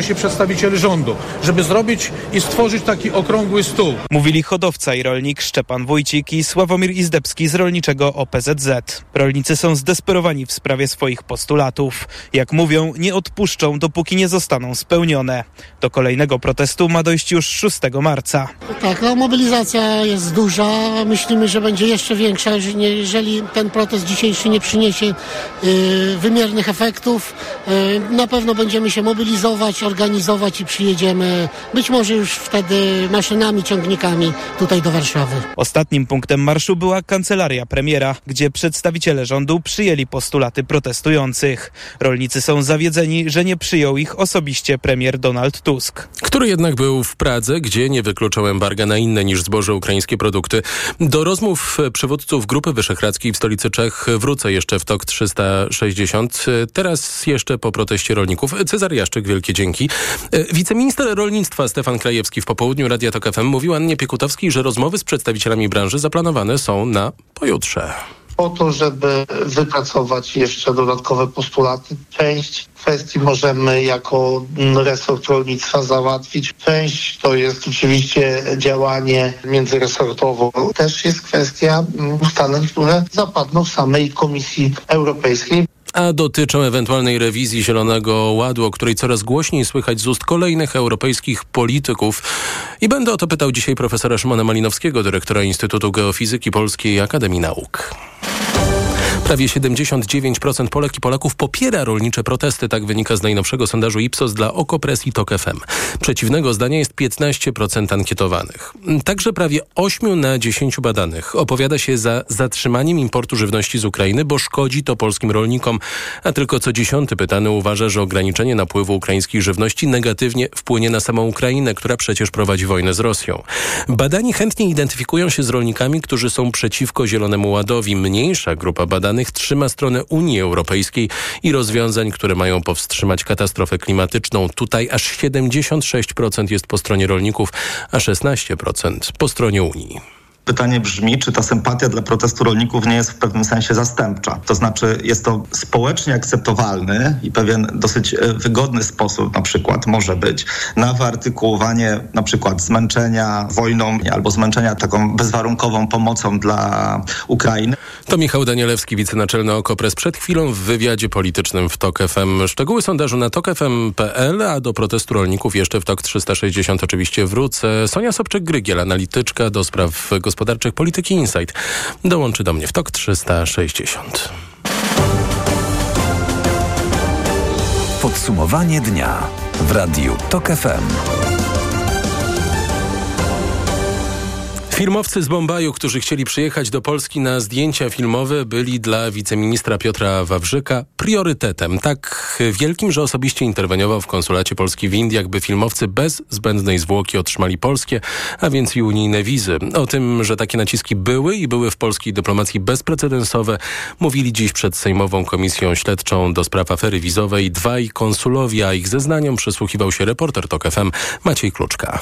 się przedstawicieli rządu, żeby zrobić i stworzyć taki okrągły stół. Mówili hodowca i rolnik Szczepan Wójcik i Sławomir Izdebski z rolniczego OPZZ. Rolnicy są zdesperowani w sprawie swoich postulatów. Jak mówią, nie odpuszczą, dopóki nie zostaną spełnione. Do kolejnego protestu ma dojść już 6 marca. Tak, no mobilizacja jest duża. Myślimy, że będzie jeszcze większa, jeżeli ten protest dzisiejszy nie przyniesie yy, wymiernych efektów. Yy, na pewno będziemy się mobilizować, organizować i przyjedziemy być może już wtedy maszynami, ciągnikami tutaj do Warszawy. Ostatnim punktem marszu była kancelaria premiera, gdzie przedstawiciele rządu przyjęli postulaty protestujących. Rolnicy są zawiedzeni, że nie przyjął ich osobiście premier Donald Tusk. Który jednak był w Pradze, gdzie nie wykluczał embarga na inne niż zboże ukraińskie produkty. Do rozmów przywódców Grupy Wyszehradzkiej w stolicy Czech wrócę jeszcze w TOK 360. Teraz jeszcze po proteście rolników. Cezar Jaszczyk, wielkie dzięki. Wiceminister rolnictwa Stefan Krajewski w popołudniu Radia TOK FM mówił Annie Piekutowskiej, że rozmowy z przedstawicielami branży zaplanowane są na pojutrze po to, żeby wypracować jeszcze dodatkowe postulaty. Część kwestii możemy jako resort rolnictwa załatwić. Część to jest oczywiście działanie międzyresortowe. Też jest kwestia ustaleń, które zapadną w samej Komisji Europejskiej a dotyczą ewentualnej rewizji Zielonego Ładu, o której coraz głośniej słychać z ust kolejnych europejskich polityków. I będę o to pytał dzisiaj profesora Szymona Malinowskiego, dyrektora Instytutu Geofizyki Polskiej Akademii Nauk. Prawie 79% Polek i Polaków popiera rolnicze protesty, tak wynika z najnowszego sondażu Ipsos dla Okopres i TOK FM. Przeciwnego zdania jest 15% ankietowanych. Także prawie 8 na 10 badanych opowiada się za zatrzymaniem importu żywności z Ukrainy, bo szkodzi to polskim rolnikom, a tylko co dziesiąty pytany uważa, że ograniczenie napływu ukraińskiej żywności negatywnie wpłynie na samą Ukrainę, która przecież prowadzi wojnę z Rosją. Badani chętnie identyfikują się z rolnikami, którzy są przeciwko Zielonemu Ładowi. Mniejsza grupa badanych trzyma stronę Unii Europejskiej i rozwiązań, które mają powstrzymać katastrofę klimatyczną. Tutaj aż 76% jest po stronie rolników, a 16% po stronie Unii. Pytanie brzmi, czy ta sympatia dla protestu rolników nie jest w pewnym sensie zastępcza? To znaczy, jest to społecznie akceptowalny i pewien dosyć e, wygodny sposób, na przykład, może być, na wyartykułowanie na przykład zmęczenia wojną albo zmęczenia taką bezwarunkową pomocą dla Ukrainy. To Michał Danielewski, wicenaczelny Okopres, przed chwilą w wywiadzie politycznym w TOK FM. Szczegóły sondażu na tokfm.pl, a do protestu rolników jeszcze w TOK 360 oczywiście wrócę. Sonia Sobczyk-Grygiel, analityczka do spraw gospodarczych gospodarczych Polityki Insight dołączy do mnie w TOK 360. Podsumowanie dnia w Radiu TOK FM. Filmowcy z Bombaju, którzy chcieli przyjechać do Polski na zdjęcia filmowe, byli dla wiceministra Piotra Wawrzyka priorytetem. Tak wielkim, że osobiście interweniował w konsulacie Polski w Indiach, by filmowcy bez zbędnej zwłoki otrzymali polskie, a więc i unijne wizy. O tym, że takie naciski były i były w polskiej dyplomacji bezprecedensowe, mówili dziś przed Sejmową Komisją Śledczą do spraw afery wizowej dwaj konsulowie, a ich zeznaniom przysłuchiwał się reporter TOK FM Maciej Kluczka.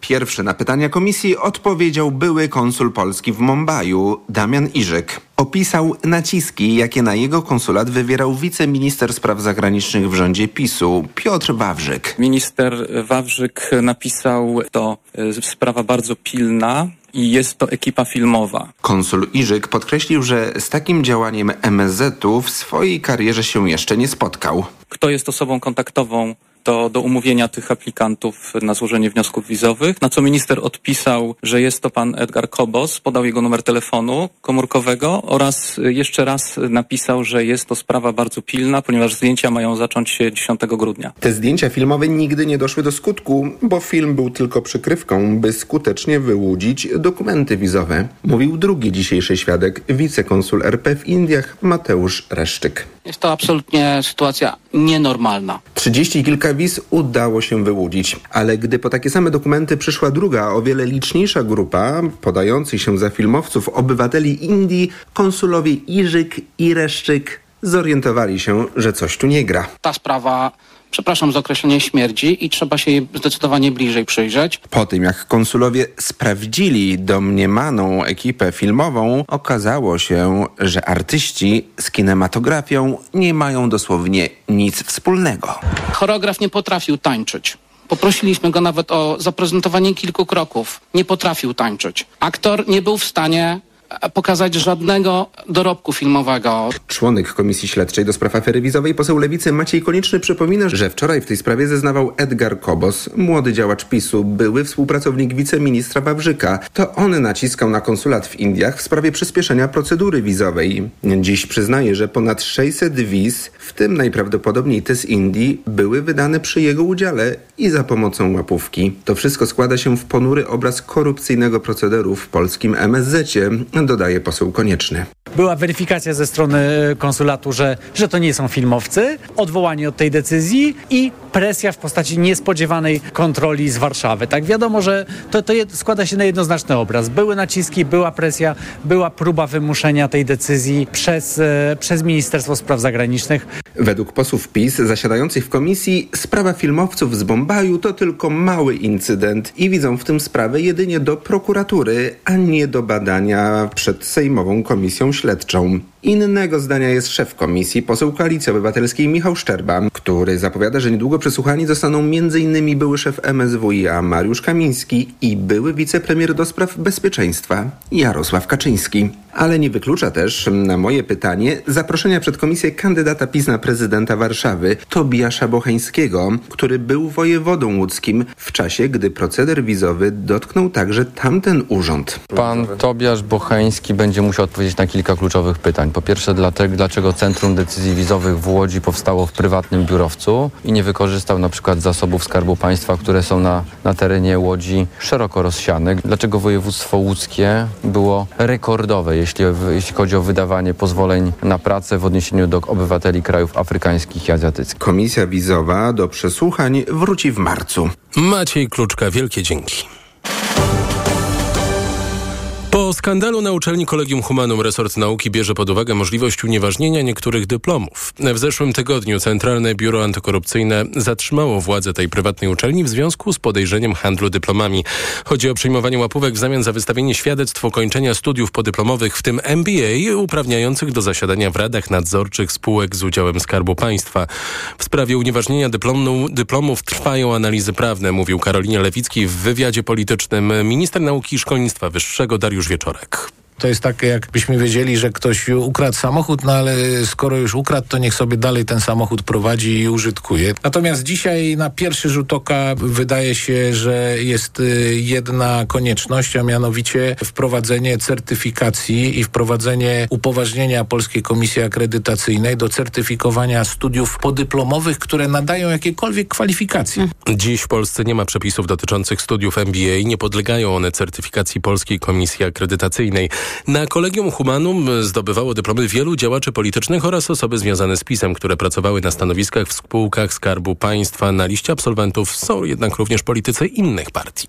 Pierwszy na pytania komisji odpowiedział były konsul Polski w Mumbaiu, Damian Iżyk. Opisał naciski, jakie na jego konsulat wywierał wiceminister spraw zagranicznych w rządzie PiSu, Piotr Wawrzyk. Minister Wawrzyk napisał, to e, sprawa bardzo pilna, i jest to ekipa filmowa. Konsul Iżyk podkreślił, że z takim działaniem MSZ-u w swojej karierze się jeszcze nie spotkał. Kto jest osobą kontaktową do, do umówienia tych aplikantów na złożenie wniosków wizowych, na co minister odpisał, że jest to pan Edgar Kobos, podał jego numer telefonu komórkowego oraz jeszcze raz napisał, że jest to sprawa bardzo pilna, ponieważ zdjęcia mają zacząć się 10 grudnia. Te zdjęcia filmowe nigdy nie doszły do skutku, bo film był tylko przykrywką, by skutecznie wyłudzić dokumenty wizowe, mówił drugi dzisiejszy świadek, wicekonsul RP w Indiach Mateusz Reszczyk. Jest to absolutnie sytuacja nienormalna. Trzydzieści kilka wiz udało się wyłudzić, ale gdy po takie same dokumenty przyszła druga, o wiele liczniejsza grupa podających się za filmowców obywateli Indii, konsulowie Iżyk i Reszczyk zorientowali się, że coś tu nie gra. Ta sprawa przepraszam za określenie, śmierdzi i trzeba się jej zdecydowanie bliżej przyjrzeć. Po tym, jak konsulowie sprawdzili domniemaną ekipę filmową, okazało się, że artyści z kinematografią nie mają dosłownie nic wspólnego. Choreograf nie potrafił tańczyć. Poprosiliśmy go nawet o zaprezentowanie kilku kroków. Nie potrafił tańczyć. Aktor nie był w stanie pokazać żadnego dorobku filmowego. Członek Komisji Śledczej do spraw afery wizowej poseł Lewicy Maciej Konieczny przypomina, że wczoraj w tej sprawie zeznawał Edgar Kobos, młody działacz PiSu, były współpracownik wiceministra Wawrzyka. To on naciskał na konsulat w Indiach w sprawie przyspieszenia procedury wizowej. Dziś przyznaje, że ponad 600 wiz, w tym najprawdopodobniej te z Indii, były wydane przy jego udziale i za pomocą łapówki. To wszystko składa się w ponury obraz korupcyjnego procederu w polskim MSZ-cie, dodaje poseł Konieczny. Była weryfikacja ze strony konsulatu, że, że to nie są filmowcy, odwołanie od tej decyzji i presja w postaci niespodziewanej kontroli z Warszawy. Tak wiadomo, że to, to składa się na jednoznaczny obraz. Były naciski, była presja, była próba wymuszenia tej decyzji przez, e, przez Ministerstwo Spraw Zagranicznych. Według posłów PiS zasiadających w komisji sprawa filmowców z Bombaju to tylko mały incydent i widzą w tym sprawę jedynie do prokuratury, a nie do badania przed Sejmową Komisją Śledczą. Innego zdania jest szef komisji, poseł Koalicji Obywatelskiej Michał Szczerba, który zapowiada, że niedługo przesłuchani zostaną m.in. były szef MSWiA Mariusz Kamiński i były wicepremier do spraw bezpieczeństwa Jarosław Kaczyński. Ale nie wyklucza też, na moje pytanie, zaproszenia przed komisję kandydata PiS na prezydenta Warszawy, Tobiasza Bocheńskiego, który był wojewodą łódzkim w czasie, gdy proceder wizowy dotknął także tamten urząd. Pan Tobiasz Bocheński będzie musiał odpowiedzieć na kilka kluczowych pytań. Po pierwsze, dlaczego Centrum Decyzji Wizowych w Łodzi powstało w prywatnym biurowcu i nie wykorzystał na przykład zasobów Skarbu Państwa, które są na, na terenie Łodzi szeroko rozsiane. Dlaczego województwo łódzkie było rekordowe, jeśli, jeśli chodzi o wydawanie pozwoleń na pracę w odniesieniu do obywateli krajów afrykańskich i azjatyckich. Komisja wizowa do przesłuchań wróci w marcu. Maciej Kluczka, wielkie dzięki. Skandalu na uczelni Kolegium Humanum resort nauki bierze pod uwagę możliwość unieważnienia niektórych dyplomów. W zeszłym tygodniu Centralne Biuro Antykorupcyjne zatrzymało władzę tej prywatnej uczelni w związku z podejrzeniem handlu dyplomami. Chodzi o przyjmowanie łapówek w zamian za wystawienie świadectw ukończenia studiów podyplomowych, w tym MBA, uprawniających do zasiadania w radach nadzorczych spółek z udziałem Skarbu Państwa. W sprawie unieważnienia dyplomu, dyplomów trwają analizy prawne, mówił Karolinie Lewicki w wywiadzie politycznym minister nauki i szkolnictwa wyższego Dariusz Wieczorek wieczorek. To jest takie, jakbyśmy wiedzieli, że ktoś ukradł samochód, no ale skoro już ukradł, to niech sobie dalej ten samochód prowadzi i użytkuje. Natomiast dzisiaj na pierwszy rzut oka wydaje się, że jest y, jedna konieczność, a mianowicie wprowadzenie certyfikacji i wprowadzenie upoważnienia Polskiej Komisji Akredytacyjnej do certyfikowania studiów podyplomowych, które nadają jakiekolwiek kwalifikacje. Dziś w Polsce nie ma przepisów dotyczących studiów MBA. Nie podlegają one certyfikacji Polskiej Komisji Akredytacyjnej. Na Kolegium Humanum zdobywało dyplomy wielu działaczy politycznych oraz osoby związane z PiSem, które pracowały na stanowiskach w spółkach Skarbu Państwa. Na liście absolwentów są jednak również politycy innych partii.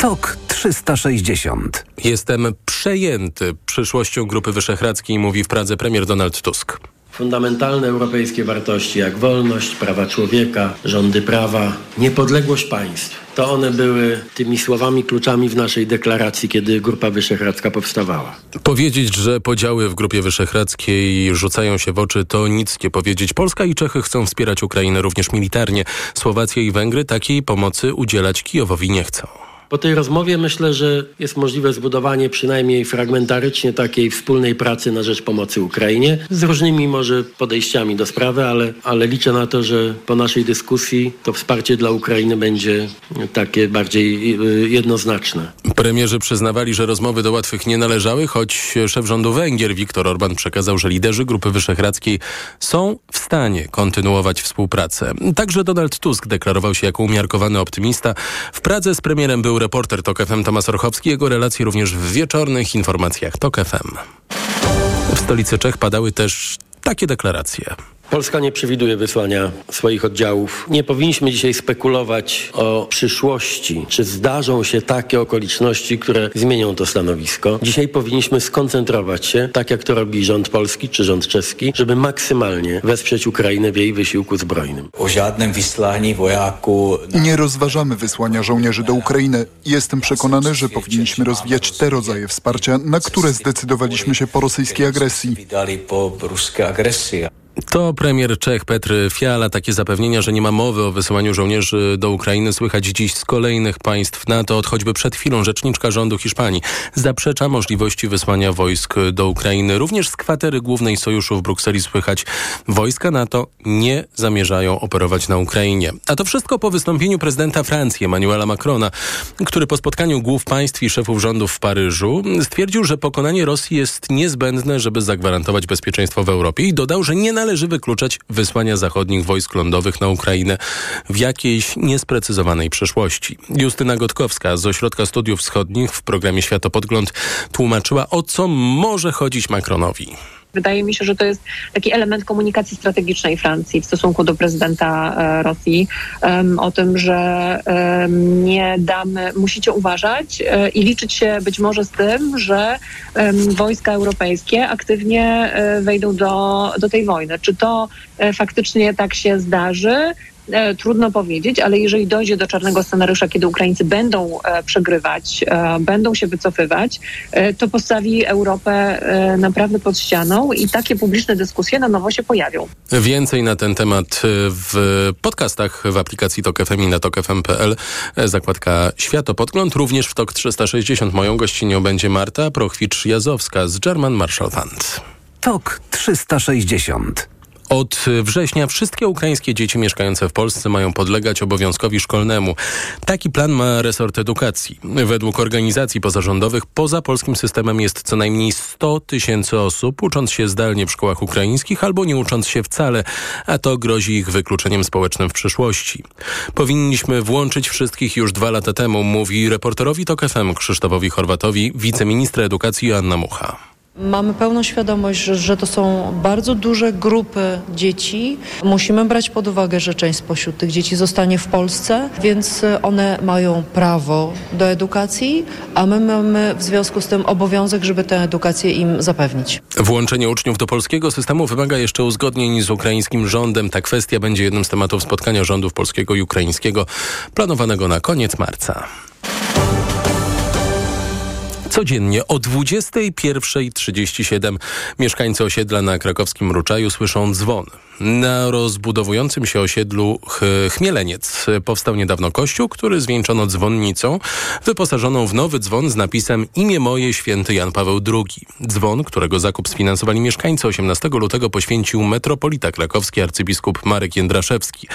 TOK 360. Jestem przejęty przyszłością Grupy Wyszehradzkiej, mówi w Pradze premier Donald Tusk. Fundamentalne europejskie wartości jak wolność, prawa człowieka, rządy prawa, niepodległość państw. To one były tymi słowami kluczami w naszej deklaracji, kiedy Grupa Wyszehradzka powstawała. Powiedzieć, że podziały w Grupie Wyszehradzkiej rzucają się w oczy, to nic nie powiedzieć. Polska i Czechy chcą wspierać Ukrainę również militarnie. Słowacja i Węgry takiej pomocy udzielać Kijowowi nie chcą. Po tej rozmowie myślę, że jest możliwe zbudowanie przynajmniej fragmentarycznie takiej wspólnej pracy na rzecz pomocy Ukrainie z różnymi może podejściami do sprawy, ale, ale liczę na to, że po naszej dyskusji to wsparcie dla Ukrainy będzie takie bardziej y, jednoznaczne. Premierzy przyznawali, że rozmowy do łatwych nie należały, choć szef rządu Węgier Viktor Orban przekazał, że liderzy Grupy Wyszehradzkiej są w stanie kontynuować współpracę. Także Donald Tusk deklarował się jako umiarkowany optymista. W Pradze z premierem był reporter TOK FM Tomasz Orchowski. Jego relacje również w wieczornych informacjach TOK FM. W stolicy Czech padały też takie deklaracje. Polska nie przewiduje wysłania swoich oddziałów. Nie powinniśmy dzisiaj spekulować o przyszłości, czy zdarzą się takie okoliczności, które zmienią to stanowisko. Dzisiaj powinniśmy skoncentrować się, tak jak to robi rząd polski czy rząd czeski, żeby maksymalnie wesprzeć Ukrainę w jej wysiłku zbrojnym. O żadnym wysłaniu wojaku. Nie rozważamy wysłania żołnierzy do Ukrainy. Jestem przekonany, że powinniśmy rozwijać te rodzaje wsparcia, na które zdecydowaliśmy się po rosyjskiej agresji. po ruskiej agresji. To premier Czech Petr Fiala. Takie zapewnienia, że nie ma mowy o wysyłaniu żołnierzy do Ukrainy słychać dziś z kolejnych państw NATO. Od choćby przed chwilą rzeczniczka rządu Hiszpanii zaprzecza możliwości wysłania wojsk do Ukrainy. Również z kwatery głównej sojuszu w Brukseli słychać wojska NATO nie zamierzają operować na Ukrainie. A to wszystko po wystąpieniu prezydenta Francji Emmanuela Macrona, który po spotkaniu głów państw i szefów rządów w Paryżu stwierdził, że pokonanie Rosji jest niezbędne, żeby zagwarantować bezpieczeństwo w Europie i dodał, że nie należy wykluczać wysłania zachodnich wojsk lądowych na Ukrainę w jakiejś niesprecyzowanej przyszłości. Justyna Gotkowska z Ośrodka Studiów Wschodnich w programie Światopodgląd tłumaczyła, o co może chodzić Macronowi. Wydaje mi się, że to jest taki element komunikacji strategicznej Francji w stosunku do prezydenta e, Rosji, o tym, że nie damy, musicie uważać e, i liczyć się być może z tym, że wojska europejskie aktywnie e, wejdą do, do tej wojny. Czy to faktycznie tak się zdarzy? E, trudno powiedzieć, ale jeżeli dojdzie do czarnego scenariusza, kiedy Ukraińcy będą e, przegrywać, e, będą się wycofywać, to postawi Europę naprawdę pod ścianą i takie publiczne dyskusje na nowo się pojawią. Więcej na ten temat w podcastach w aplikacji TOK FM i na tokfm.pl. Zakładka Światopodgląd. Również w TOK 360 moją gościnią będzie Marta Prochwicz-Jazowska z German Marshall Fund. TOK 360 od września wszystkie ukraińskie dzieci mieszkające w Polsce mają podlegać obowiązkowi szkolnemu. Taki plan ma resort edukacji. Według organizacji pozarządowych poza polskim systemem jest co najmniej 100 tysięcy osób ucząc się zdalnie w szkołach ukraińskich albo nie ucząc się wcale, a to grozi ich wykluczeniem społecznym w przyszłości. Powinniśmy włączyć wszystkich już dwa lata temu, mówi reporterowi TOK FM Krzysztofowi Chorwatowi wiceministra edukacji Joanna Mucha. Mamy pełną świadomość, że, że, to są bardzo duże grupy dzieci. Musimy brać pod uwagę, że część spośród tych dzieci zostanie w Polsce, więc one mają prawo do edukacji, a my mamy w związku z tym obowiązek, żeby tę edukację im zapewnić. Włączenie uczniów do polskiego systemu wymaga jeszcze uzgodnień z ukraińskim rządem. Ta kwestia będzie jednym z tematów spotkania rządów polskiego i ukraińskiego planowanego na koniec marca. Codziennie o 21.37 mieszkańcy osiedla na krakowskim Ruczaju słyszą dzwon. Na rozbudowującym się osiedlu Ch Chmieleniec powstał niedawno kościół, który zwieńczono dzwonnicą wyposażoną w nowy dzwon z napisem Imię moje święty Jan Paweł II. Dzwon, którego zakup sfinansowali mieszkańcy 18 lutego poświęcił metropolita krakowski arcybiskup Marek Jędraszewski.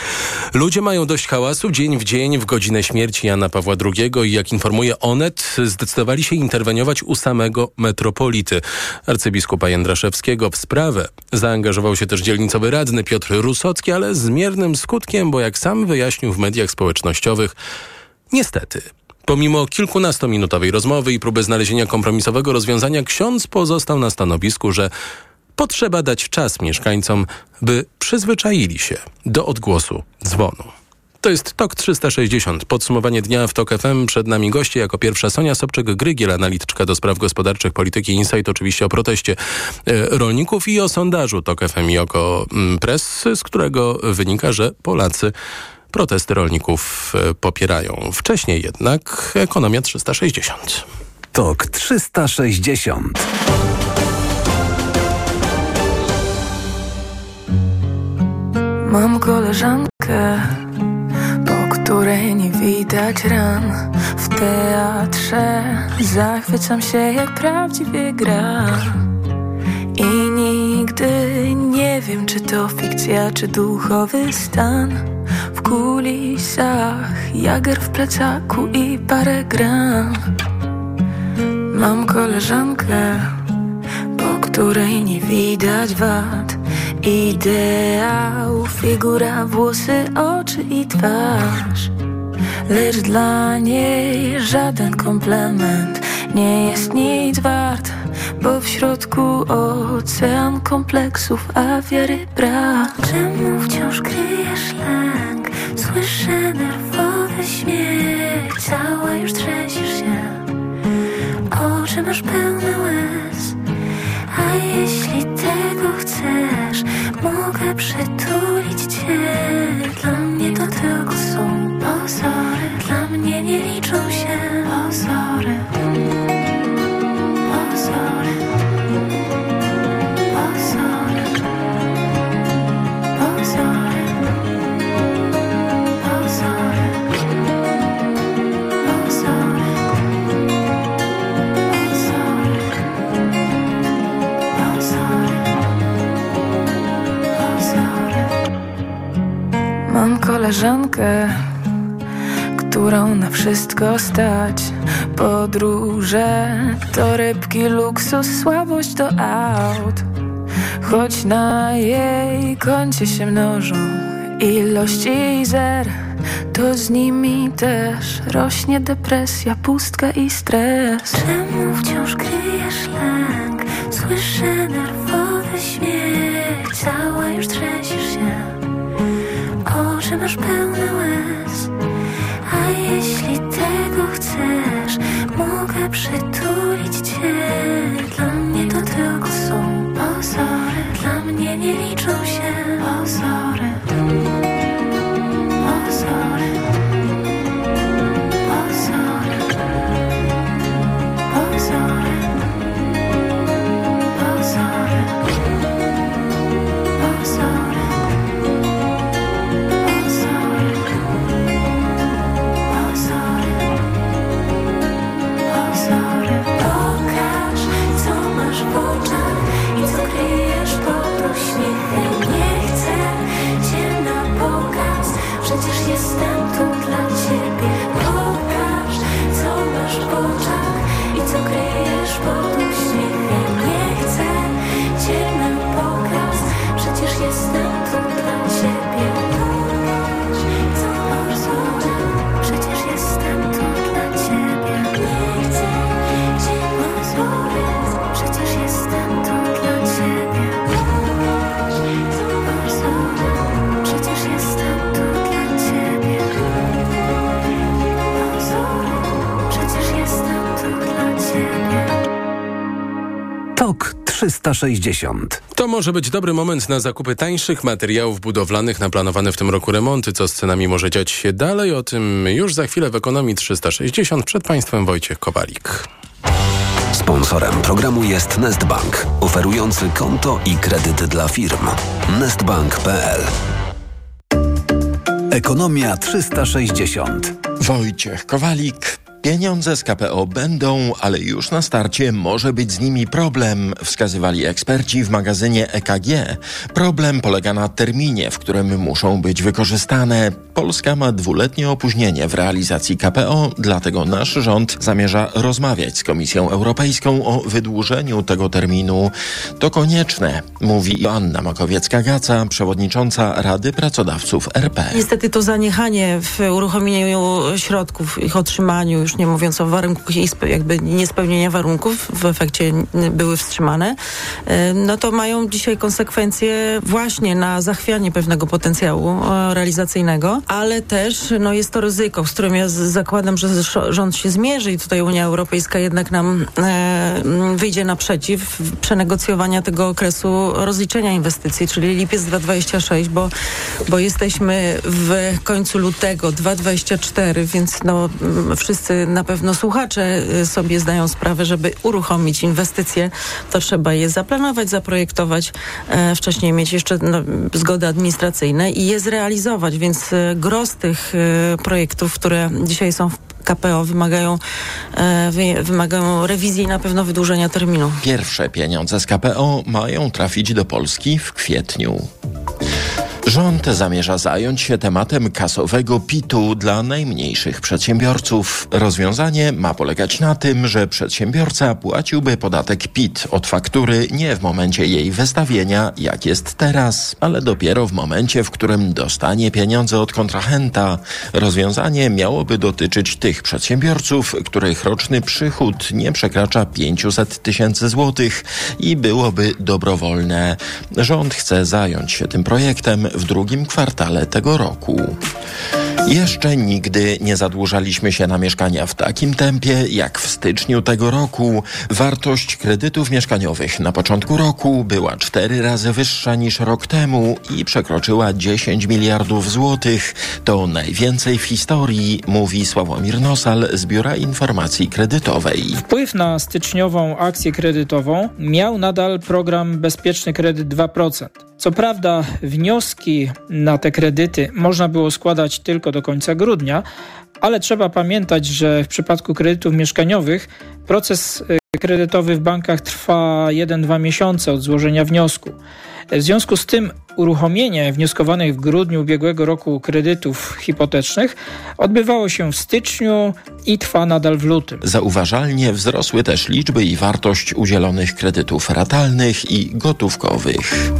Ludzie mają dość hałasu dzień w dzień w godzinę śmierci Jana Pawła II i jak informuje Onet zdecydowali się interweniować u samego metropolity arcybiskupa Jędraszewskiego. W sprawę zaangażował się też dzielnicowy radny Piotr Rusocki, ale z miernym skutkiem, bo jak sam wyjaśnił w mediach społecznościowych, niestety Pomimo kilkunastominutowej rozmowy i próby znalezienia kompromisowego rozwiązania, ksiądz pozostał na stanowisku, że potrzeba dać czas mieszkańcom, by przyzwyczaili się do odgłosu dzwonu. To jest TOK 360. Podsumowanie dnia w TOK FM. Przed nami goście jako pierwsza Sonia Sobczyk-Grygiel, analityczka do spraw gospodarczych, polityki Insight, oczywiście o proteście e, rolników i o sondażu TOK FM i oko mm, Press, z którego wynika, że Polacy protesty rolników e, popierają. Wcześniej jednak ekonomia 360. TOK 360. Mam koleżankę której nie widać ran W teatrze zachwycam się jak prawdziwie gra I nigdy nie wiem czy to fikcja czy duchowy stan. W kulisach jager w plecaku i parę gram. Mam koleżankę, po której nie widać wad Ideał, figura, włosy, oczy i twarz Lecz dla niej żaden komplement nie jest nic wart bo w środku ocean kompleksów, a wiary brak. Czemu wciąż kryjesz lęk? Słyszę nerwowy śmiech, cała już trzęsiesz się. Oczy masz pełne łez, a jeśli tego chcesz, mogę przytulić cię. Dla mnie to tylko są pozory, dla mnie nie liczą się pozory. Pozory. Mam koleżankę, którą na wszystko stać. Podróże to rybki, luksus, słabość to aut. Choć na jej koncie się mnożą ilości zer, to z nimi też rośnie depresja, pustka i stres. Czemu wciąż kryjesz lęk? Słyszę nerwowy śmiech, cała już trzęsiesz się. Oczy masz pełne łez, a jeśli tego chcesz, mogę przytulić cię. Dla mnie to tylko są pozory, dla mnie nie liczą się. Pozory. 360. To może być dobry moment na zakupy tańszych materiałów budowlanych na planowane w tym roku remonty. Co z cenami może dziać się dalej? O tym już za chwilę w Ekonomii 360. Przed Państwem Wojciech Kowalik. Sponsorem programu jest Nestbank, oferujący konto i kredyty dla firm. Nestbank.pl Ekonomia 360. Wojciech Kowalik. Pieniądze z KPO będą, ale już na starcie może być z nimi problem, wskazywali eksperci w magazynie EKG. Problem polega na terminie, w którym muszą być wykorzystane. Polska ma dwuletnie opóźnienie w realizacji KPO, dlatego nasz rząd zamierza rozmawiać z Komisją Europejską o wydłużeniu tego terminu. To konieczne, mówi Joanna Makowiecka-Gaca, przewodnicząca Rady Pracodawców RP. Niestety to zaniechanie w uruchomieniu środków, ich otrzymaniu, już mówiąc o warunkach i jakby niespełnienia warunków, w efekcie były wstrzymane, e, no to mają dzisiaj konsekwencje właśnie na zachwianie pewnego potencjału e, realizacyjnego, ale też no, jest to ryzyko, z którym ja zakładam, że rząd się zmierzy i tutaj Unia Europejska jednak nam e, wyjdzie naprzeciw przenegocjowania tego okresu rozliczenia inwestycji, czyli lipiec 2026, bo, bo jesteśmy w końcu lutego 2024, więc no, wszyscy na pewno słuchacze y, sobie zdają sprawę, żeby uruchomić inwestycje, to trzeba je zaplanować, zaprojektować, e, wcześniej mieć jeszcze no, zgody administracyjne i je zrealizować, więc e, gros tych e, projektów, które dzisiaj są w KPO wymagają, wy, wymagają rewizji i na pewno wydłużenia terminu. Pierwsze pieniądze z KPO mają trafić do Polski w kwietniu. Rząd zamierza zająć się tematem kasowego PIT-u dla najmniejszych przedsiębiorców. Rozwiązanie ma polegać na tym, że przedsiębiorca płaciłby podatek PIT od faktury nie w momencie jej wystawienia, jak jest teraz, ale dopiero w momencie, w którym dostanie pieniądze od kontrahenta. Rozwiązanie miałoby dotyczyć tych przedsiębiorców, których roczny przychód nie przekracza 500 tysięcy złotych i byłoby dobrowolne. Rząd chce zająć się tym projektem w drugim kwartale tego roku. Jeszcze nigdy nie zadłużaliśmy się na mieszkania w takim tempie jak w styczniu tego roku. Wartość kredytów mieszkaniowych na początku roku była cztery razy wyższa niż rok temu i przekroczyła 10 miliardów złotych. To najwięcej w historii, mówi Sławomir Nosal z Biura Informacji Kredytowej. Wpływ na styczniową akcję kredytową miał nadal program Bezpieczny Kredyt 2%. Co prawda wnioski na te kredyty można było składać tylko do końca grudnia, ale trzeba pamiętać, że w przypadku kredytów mieszkaniowych proces y, kredytowy w bankach trwa 1-2 miesiące od złożenia wniosku. W związku z tym uruchomienie wnioskowanych w grudniu ubiegłego roku kredytów hipotecznych odbywało się w styczniu i trwa nadal w lutym. Zauważalnie wzrosły też liczby i wartość udzielonych kredytów ratalnych i gotówkowych.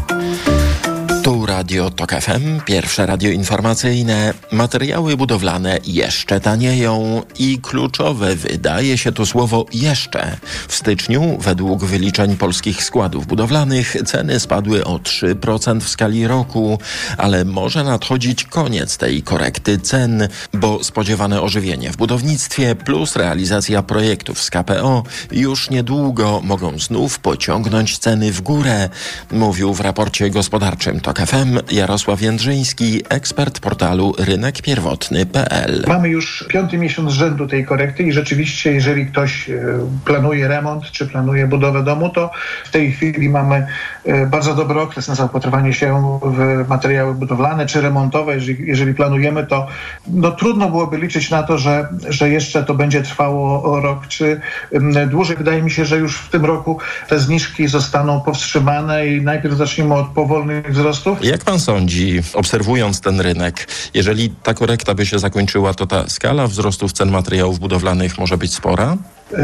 Radio Tok FM, pierwsze radio informacyjne. Materiały budowlane jeszcze tanieją i kluczowe wydaje się tu słowo jeszcze. W styczniu, według wyliczeń polskich składów budowlanych, ceny spadły o 3% w skali roku, ale może nadchodzić koniec tej korekty cen, bo spodziewane ożywienie w budownictwie plus realizacja projektów z KPO już niedługo mogą znów pociągnąć ceny w górę, mówił w raporcie gospodarczym Tok FM Jarosław Jędrzyński, ekspert portalu rynekpierwotny.pl. Mamy już piąty miesiąc rzędu tej korekty i rzeczywiście, jeżeli ktoś e, planuje remont czy planuje budowę domu, to w tej chwili mamy e, bardzo dobry okres na zaopatrywanie się w materiały budowlane czy remontowe. Jeżeli, jeżeli planujemy, to no, trudno byłoby liczyć na to, że, że jeszcze to będzie trwało rok czy dłużej. Wydaje mi się, że już w tym roku te zniżki zostaną powstrzymane i najpierw zaczniemy od powolnych wzrostów. Jak pan sądzi, obserwując ten rynek, jeżeli ta korekta by się zakończyła, to ta skala wzrostów cen materiałów budowlanych może być spora?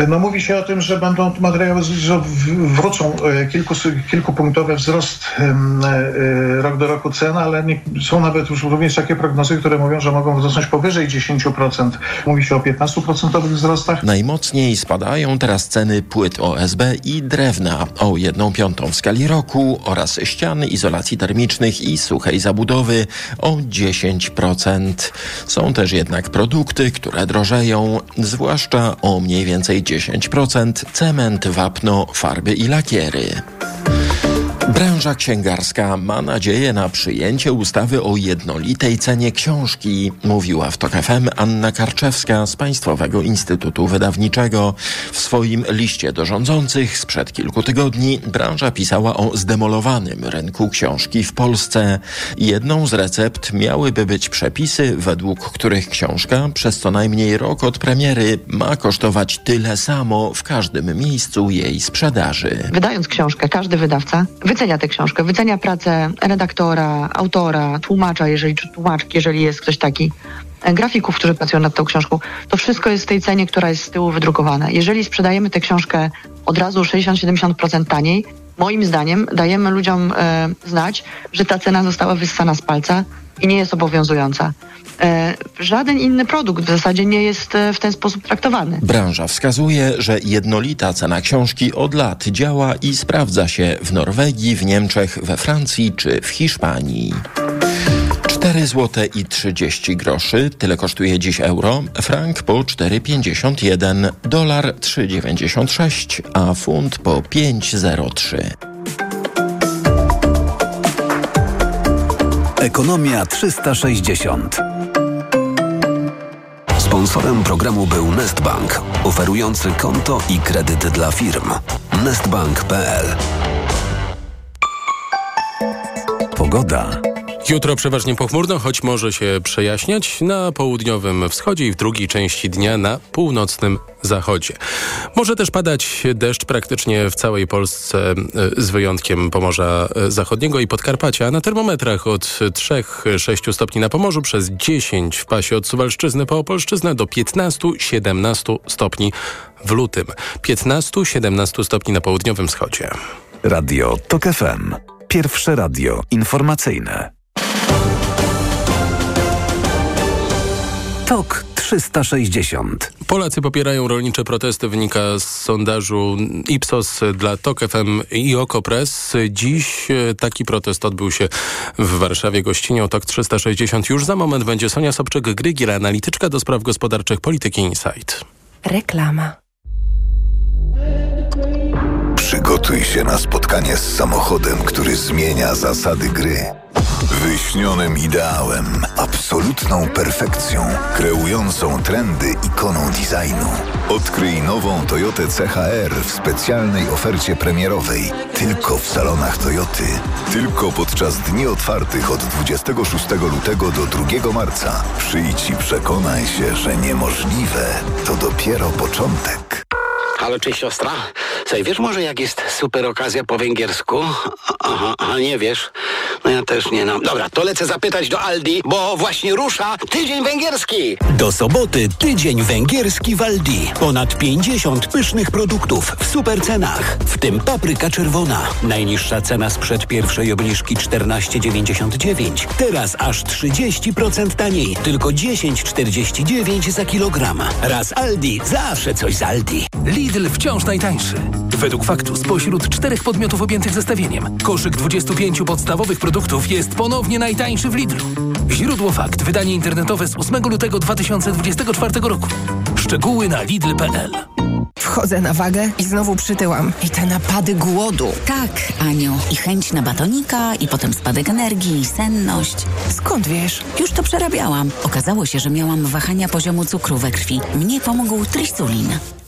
No mówi się o tym, że będą materiały, że wrócą e, kilku, kilkupunktowy wzrost e, rok do roku cen, ale są nawet już również takie prognozy, które mówią, że mogą wzrosnąć powyżej 10%. Mówi się o 15% wzrostach. Najmocniej spadają teraz ceny płyt OSB i drewna o 1 piątą w skali roku oraz ścian izolacji termicznych i suchej zabudowy o 10%. Są też jednak produkty, które drożeją, zwłaszcza o mniej więcej 10%, cement, wapno, farby i lakiery. Branża księgarska ma nadzieję na przyjęcie ustawy o jednolitej cenie książki, mówiła w TOK FM Anna Karczewska z Państwowego Instytutu Wydawniczego. W swoim liście do rządzących sprzed kilku tygodni branża pisała o zdemolowanym rynku książki w Polsce. Jedną z recept miałyby być przepisy, według których książka przez co najmniej rok od premiery ma kosztować tyle samo w każdym miejscu jej sprzedaży. Wydając książkę, każdy wydawca wycenia tę książkę, wycenia pracę redaktora, autora, tłumacza, jeżeli czy tłumaczki, jeżeli jest ktoś taki, e, grafików, którzy pracują nad tą książką. To wszystko jest w tej cenie, która jest z tyłu wydrukowana. Jeżeli sprzedajemy tę książkę od razu 60-70% taniej, moim zdaniem dajemy ludziom e, znać, że ta cena została wyssana z palca i nie jest obowiązująca. E, żaden inny produkt w zasadzie nie jest e, w ten sposób traktowany. Branża wskazuje, że jednolita cena książki od lat działa i sprawdza się w Norwegii, w Niemczech, we Francji czy w Hiszpanii. 4 zł i 30 groszy, tyle kosztuje dziś euro, frank po 4,51, dolar 3,96, a funt po 5,03. Ekonomia 360. Sponsorem programu był Nestbank, oferujący konto i kredyt dla firm. Nestbank.pl Pogoda. Jutro przeważnie pochmurno, choć może się przejaśniać na południowym wschodzie i w drugiej części dnia na północnym zachodzie. Może też padać deszcz praktycznie w całej Polsce e, z wyjątkiem Pomorza e, Zachodniego i Podkarpacia. Na termometrach od 3-6 stopni na Pomorzu przez 10 w pasie od Suwalszczyzny po Opolszczyznę do 15-17 stopni w lutym. 15-17 stopni na południowym wschodzie. Radio TOK FM. Pierwsze radio informacyjne. TOK 360. Polacy popierają rolnicze protesty, wynika z sondażu Ipsos dla TOK FM i Okopres. Dziś e, taki protest odbył się w Warszawie gościnią TOK 360. Już za moment będzie Sonia Sobczyk-Grygiel, analityczka do spraw gospodarczych Polityki Insight. Reklama. Przygotuj się na spotkanie z samochodem, który zmienia zasady gry. Wyśnionym ideałem, absolutną perfekcją, kreującą trendy ikoną designu. Odkryj nową Toyotę CHR w specjalnej ofercie premierowej. Tylko w salonach Toyoty. Tylko podczas dni otwartych od 26 lutego do 2 marca. Przyjdź i przekonaj się, że niemożliwe to dopiero początek. Halo, cześć siostra. Słuchaj, wiesz może jak jest super okazja po węgiersku? Aha, aha, nie wiesz? No ja też nie, no. Dobra, to lecę zapytać do Aldi, bo właśnie rusza tydzień węgierski. Do soboty tydzień węgierski w Aldi. Ponad 50 pysznych produktów w super cenach, w tym papryka czerwona. Najniższa cena sprzed pierwszej obniżki 14,99. Teraz aż 30% taniej. Tylko 10,49 za kilogram. Raz Aldi, zawsze coś z Aldi. Lidl wciąż najtańszy. Według faktu spośród czterech podmiotów objętych zestawieniem, koszyk 25 podstawowych produktów jest ponownie najtańszy w Lidlu. Źródło fakt, wydanie internetowe z 8 lutego 2024 roku. Szczegóły na lidl.pl. Wchodzę na wagę i znowu przytyłam. I te napady głodu. Tak, Aniu. I chęć na batonika, i potem spadek energii, i senność. Skąd wiesz? Już to przerabiałam. Okazało się, że miałam wahania poziomu cukru we krwi. Mnie pomógł trisulin.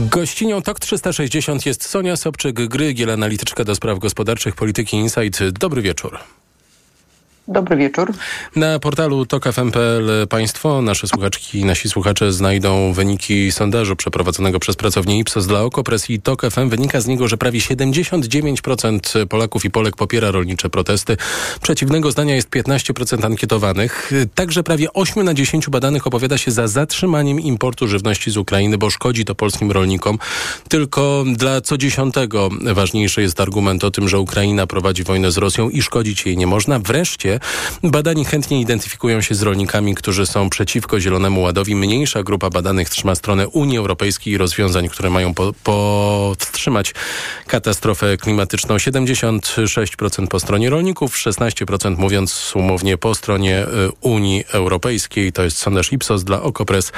Gościnią TOK 360 jest Sonia Sobczyk-Grygiel, analityczka do spraw gospodarczych Polityki Insight. Dobry wieczór. Dobry wieczór. Na portalu tokfm.pl Państwo, nasze słuchaczki i nasi słuchacze znajdą wyniki sondażu przeprowadzonego przez pracownię Ipsos dla Okopres i TOK. Wynika z niego, że prawie 79% Polaków i Polek popiera rolnicze protesty. Przeciwnego zdania jest 15% ankietowanych. Także prawie 8 na 10 badanych opowiada się za zatrzymaniem importu żywności z Ukrainy, bo szkodzi to polskim rolnikom. Tylko dla co dziesiątego ważniejszy jest argument o tym, że Ukraina prowadzi wojnę z Rosją i szkodzić jej nie można. Wreszcie badani chętnie identyfikują się z rolnikami, którzy są przeciwko Zielonemu Ładowi. Mniejsza grupa badanych trzyma stronę Unii Europejskiej i rozwiązań, które mają po, powstrzymać katastrofę klimatyczną. 76% po stronie rolników, 16% mówiąc umownie po stronie y, Unii Europejskiej. To jest sondaż Ipsos dla Okopres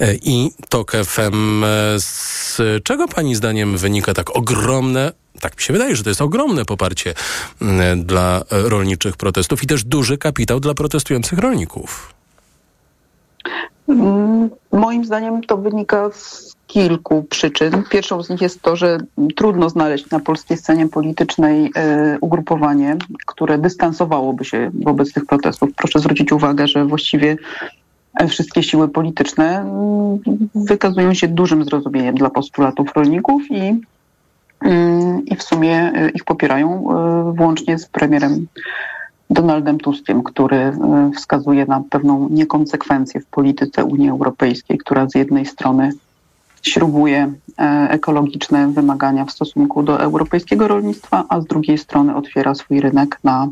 y, i TOK FM. Z czego pani zdaniem wynika tak ogromne tak mi się wydaje, że to jest ogromne poparcie mm, dla rolniczych protestów i też duży kapitał dla protestujących rolników. Mm, Moim zdaniem to wynika z kilku przyczyn. Pierwszą z nich jest to, że trudno znaleźć na polskiej scenie politycznej e, ugrupowanie, które dystansowałoby się wobec tych protestów. Proszę zwrócić uwagę, że właściwie wszystkie siły polityczne mm, wykazują się dużym zrozumieniem dla postulatów rolników i i w sumie y, ich popierają, y, włącznie z premierem Donaldem Tuskiem, który y, wskazuje na pewną niekonsekwencję w polityce Unii Europejskiej, która z jednej strony śrubuje e, ekologiczne wymagania w stosunku do europejskiego rolnictwa, a z drugiej strony otwiera swój rynek na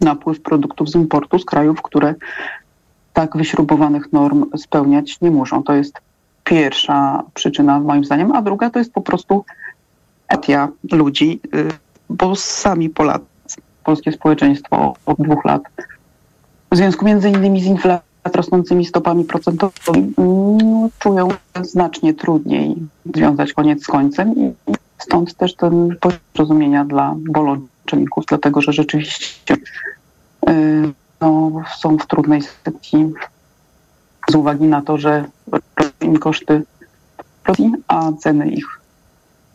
napływ produktów z importu z krajów, które tak wyśrubowanych norm spełniać nie muszą. To jest pierwsza przyczyna moim zdaniem, a druga to jest po prostu etia ludzi, y, bo sami Polacy, polskie społeczeństwo od dwóch lat w związku między innymi z inflacją rosnącymi stopami procentowymi mm, czują znacznie trudniej związać koniec z końcem i stąd też ten poziom zrozumienia dla bolonczeników, dlatego że rzeczywiście y, no, są w trudnej sytuacji z uwagi na to, że rosną im koszty a ceny ich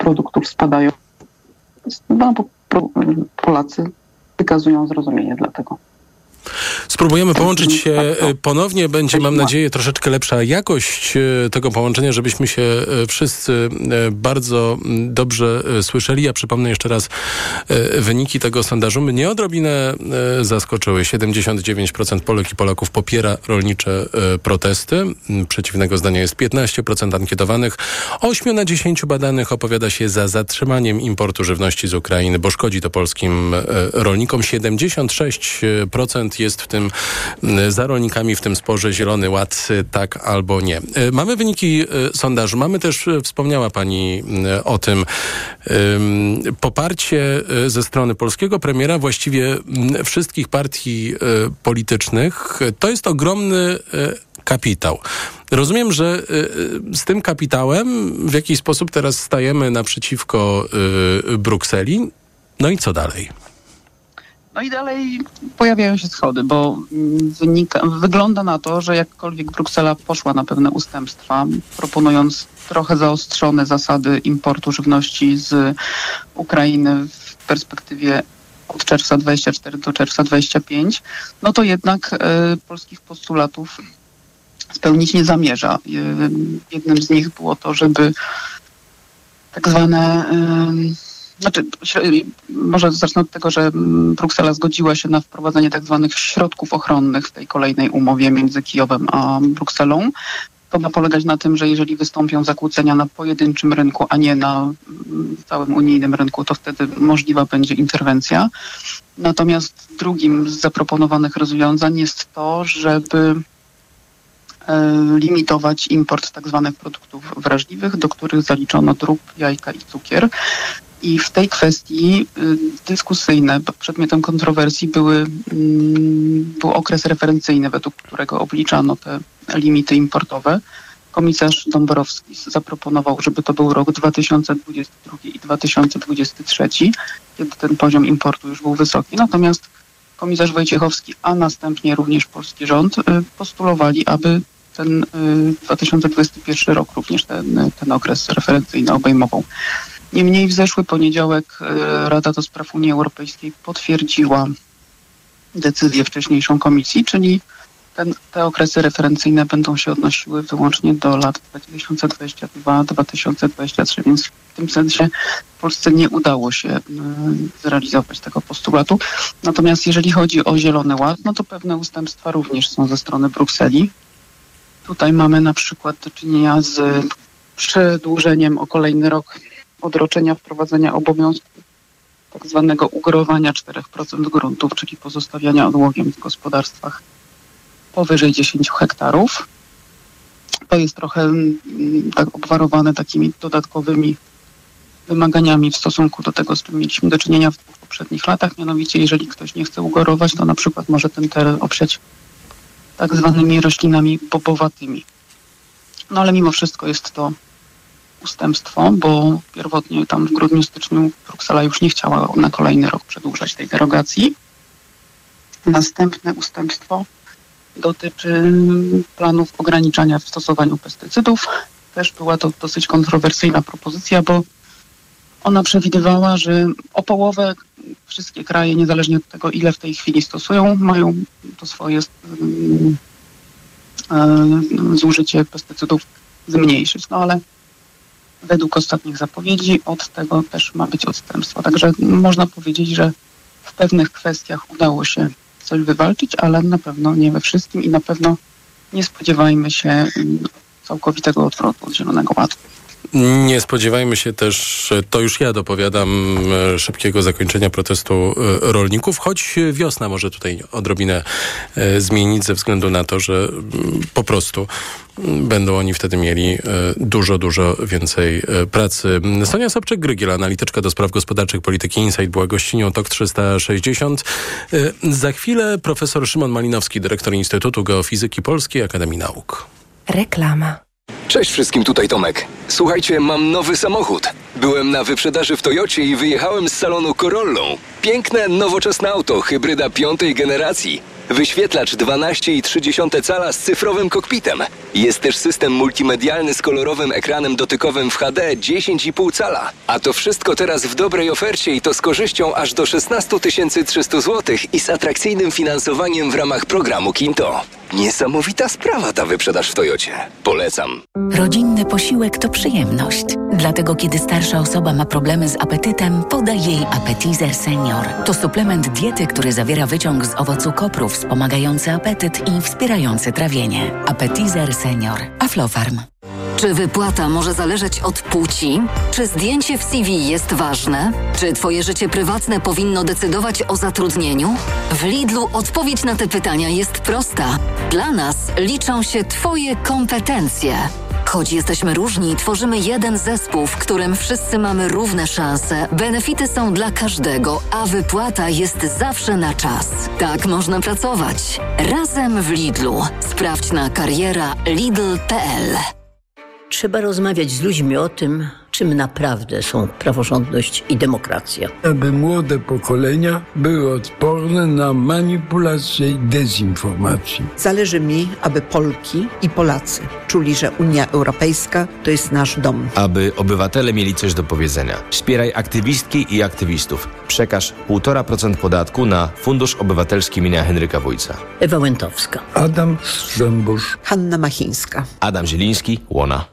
produktów spadają. No, Polacy wykazują zrozumienie dla tego. Spróbujemy połączyć się e, ponownie. Będzie, mam nadzieję, troszeczkę lepsza jakość e, tego połączenia, żebyśmy się e, wszyscy bardzo dobrze słyszeli. Ja przypomnę jeszcze raz wyniki tego sondażu. Mnie odrobinę zaskoczyły. 79% Polek i Polaków popiera rolnicze protesty. Przeciwnego zdania jest 15% ankietowanych. 8 na 10 badanych opowiada się za zatrzymaniem importu żywności z Ukrainy, bo szkodzi to polskim rolnikom. 76% jest w tym za rolnikami w tym sporze Zielony Ład, tak albo nie. E, mamy wyniki e, sondażu, mamy też, wspomniała Pani o tym, poparcie ze strony polskiego premiera, właściwie wszystkich partii politycznych. To jest ogromny kapitał. Rozumiem, że z tym kapitałem w jakiś sposób teraz stajemy naprzeciwko Brukseli. No i co dalej? No i dalej pojawiają się schody, bo mm, wynika, wygląda na to, że jakkolwiek Bruksela poszła na pewne ustępstwa, proponując trochę zaostrzone zasady importu żywności z Ukrainy w perspektywie od czerwca 24 do czerwca 25, no to jednak y, polskich postulatów spełnić nie zamierza. Y, jednym z nich było to, żeby tak zwane y, znaczy, może zacznę od tego, że mm, Bruksela zgodziła się na wprowadzenie tak zwanych środków ochronnych w tej kolejnej umowie między Kijowem a Brukselą. To ma polegać na tym, że jeżeli wystąpią zakłócenia na pojedynczym rynku, a nie na mm, całym unijnym rynku, to wtedy możliwa będzie interwencja. Natomiast drugim z zaproponowanych rozwiązań jest to, żeby e, limitować import tak zwanych produktów wrażliwych, do których zaliczono drób, jajka i cukier. I w tej kwestii y, dyskusyjne, przedmiotem kontrowersji były, mm, był okres referencyjny, według którego obliczano te limity importowe. Komisarz Dąbrowski zaproponował, żeby to był rok 2022 i 2023, kiedy ten poziom importu już był wysoki. Natomiast komisarz Wojciechowski, a następnie również polski rząd y, postulowali, aby ten 2021 y, rok również ten, ten okres referencyjny obejmował. Niemniej w zeszły poniedziałek e, Rada do Spraw Unii Europejskiej potwierdziła decyzję wcześniejszą komisji, czyli ten, te okresy referencyjne będą się odnosiły wyłącznie do lat 2022-2023, więc w tym sensie w Polsce nie udało się e, zrealizować tego postulatu. Natomiast jeżeli chodzi o Zielony Ład, no to pewne ustępstwa również są ze strony Brukseli. Tutaj mamy na przykład do czynienia z przedłużeniem o kolejny rok odroczenia wprowadzenia obowiązku tak zwanego ugorowania 4% gruntów, czyli pozostawiania odłogiem w gospodarstwach powyżej 10 hektarów. To jest trochę mm, tak obwarowane takimi dodatkowymi wymaganiami w stosunku do tego, z czym mieliśmy do czynienia w poprzednich latach. Mianowicie, jeżeli ktoś nie chce ugorować, to na przykład może ten teren oprzeć tak zwanymi roślinami bobowatymi. No ale mimo wszystko jest to ustępstwo, bo pierwotnie tam w grudniu, styczniu Bruksela już nie chciała na kolejny rok przedłużać tej derogacji. Następne ustępstwo dotyczy planów ograniczania w stosowaniu pestycydów. Też była to dosyć kontrowersyjna propozycja, bo ona przewidywała, że o połowę wszystkie kraje, niezależnie od tego, ile w tej chwili stosują, mają to swoje um, zużycie pestycydów zmniejszyć. No ale według ostatnich zapowiedzi od tego też ma być odstępstwo. Także można powiedzieć, że w pewnych kwestiach udało się coś wywalczyć, ale na pewno nie we wszystkim i na pewno nie spodziewajmy się mm, całkowitego odwrotu od Zielonego Ładu. Nie spodziewajmy się też, to już ja dopowiadam, e, szybkiego zakończenia protestu e, rolników, choć wiosna może tutaj odrobinę e, zmienić ze względu na to, że mm, po prostu mm, będą oni wtedy mieli dużo, dużo więcej pracy. Sonia Sobczyk-Grygiel, analityczka do spraw gospodarczych polityki Insight, była gościnią TOK 360. Za chwilę profesor Szymon Malinowski, dyrektor Instytutu Geofizyki Polskiej Akademii Nauk. Reklama. Cześć wszystkim, tutaj Tomek. Słuchajcie, mam nowy samochód. Byłem na wyprzedaży w Toyocie i wyjechałem z salonu Corollą. Piękne, nowoczesne auto, hybryda piątej generacji. Wyświetlacz 12,3 cala z cyfrowym kokpitem. Jest też system multimedialny z kolorowym ekranem dotykowym w HD 10,5 cala. A to wszystko teraz w dobrej ofercie i to z korzyścią aż do 16 300 zł i z atrakcyjnym finansowaniem w ramach programu Kinto. Niesamowita sprawa ta wyprzedaż w Toyocie. Polecam. Rodzinny posiłek to przyjemność. Dlatego kiedy starsza osoba ma problemy z apetytem, podaj jej Appetizer Senior. To suplement diety, który zawiera wyciąg z owocu kopru wspomagający apetyt i wspierający trawienie. Appetizer Senior. Aflofarm. Czy wypłata może zależeć od płci? Czy zdjęcie w CV jest ważne? Czy Twoje życie prywatne powinno decydować o zatrudnieniu? W Lidlu odpowiedź na te pytania jest prosta. Dla nas liczą się Twoje kompetencje. Choć jesteśmy różni, tworzymy jeden zespół, w którym wszyscy mamy równe szanse, benefity są dla każdego, a wypłata jest zawsze na czas. Tak można pracować. Razem w Lidlu. Sprawdź na kariera lidl.pl. Trzeba rozmawiać z ludźmi o tym, czym naprawdę są praworządność i demokracja. Aby młode pokolenia były odporne na manipulację i dezinformację. Zależy mi, aby Polki i Polacy czuli, że Unia Europejska to jest nasz dom. Aby obywatele mieli coś do powiedzenia. Wspieraj aktywistki i aktywistów. Przekaż 1,5% podatku na Fundusz Obywatelski imienia Henryka Wójca. Ewa Łętowska. Adam Strzembusz. Hanna Machińska. Adam Zieliński, Łona.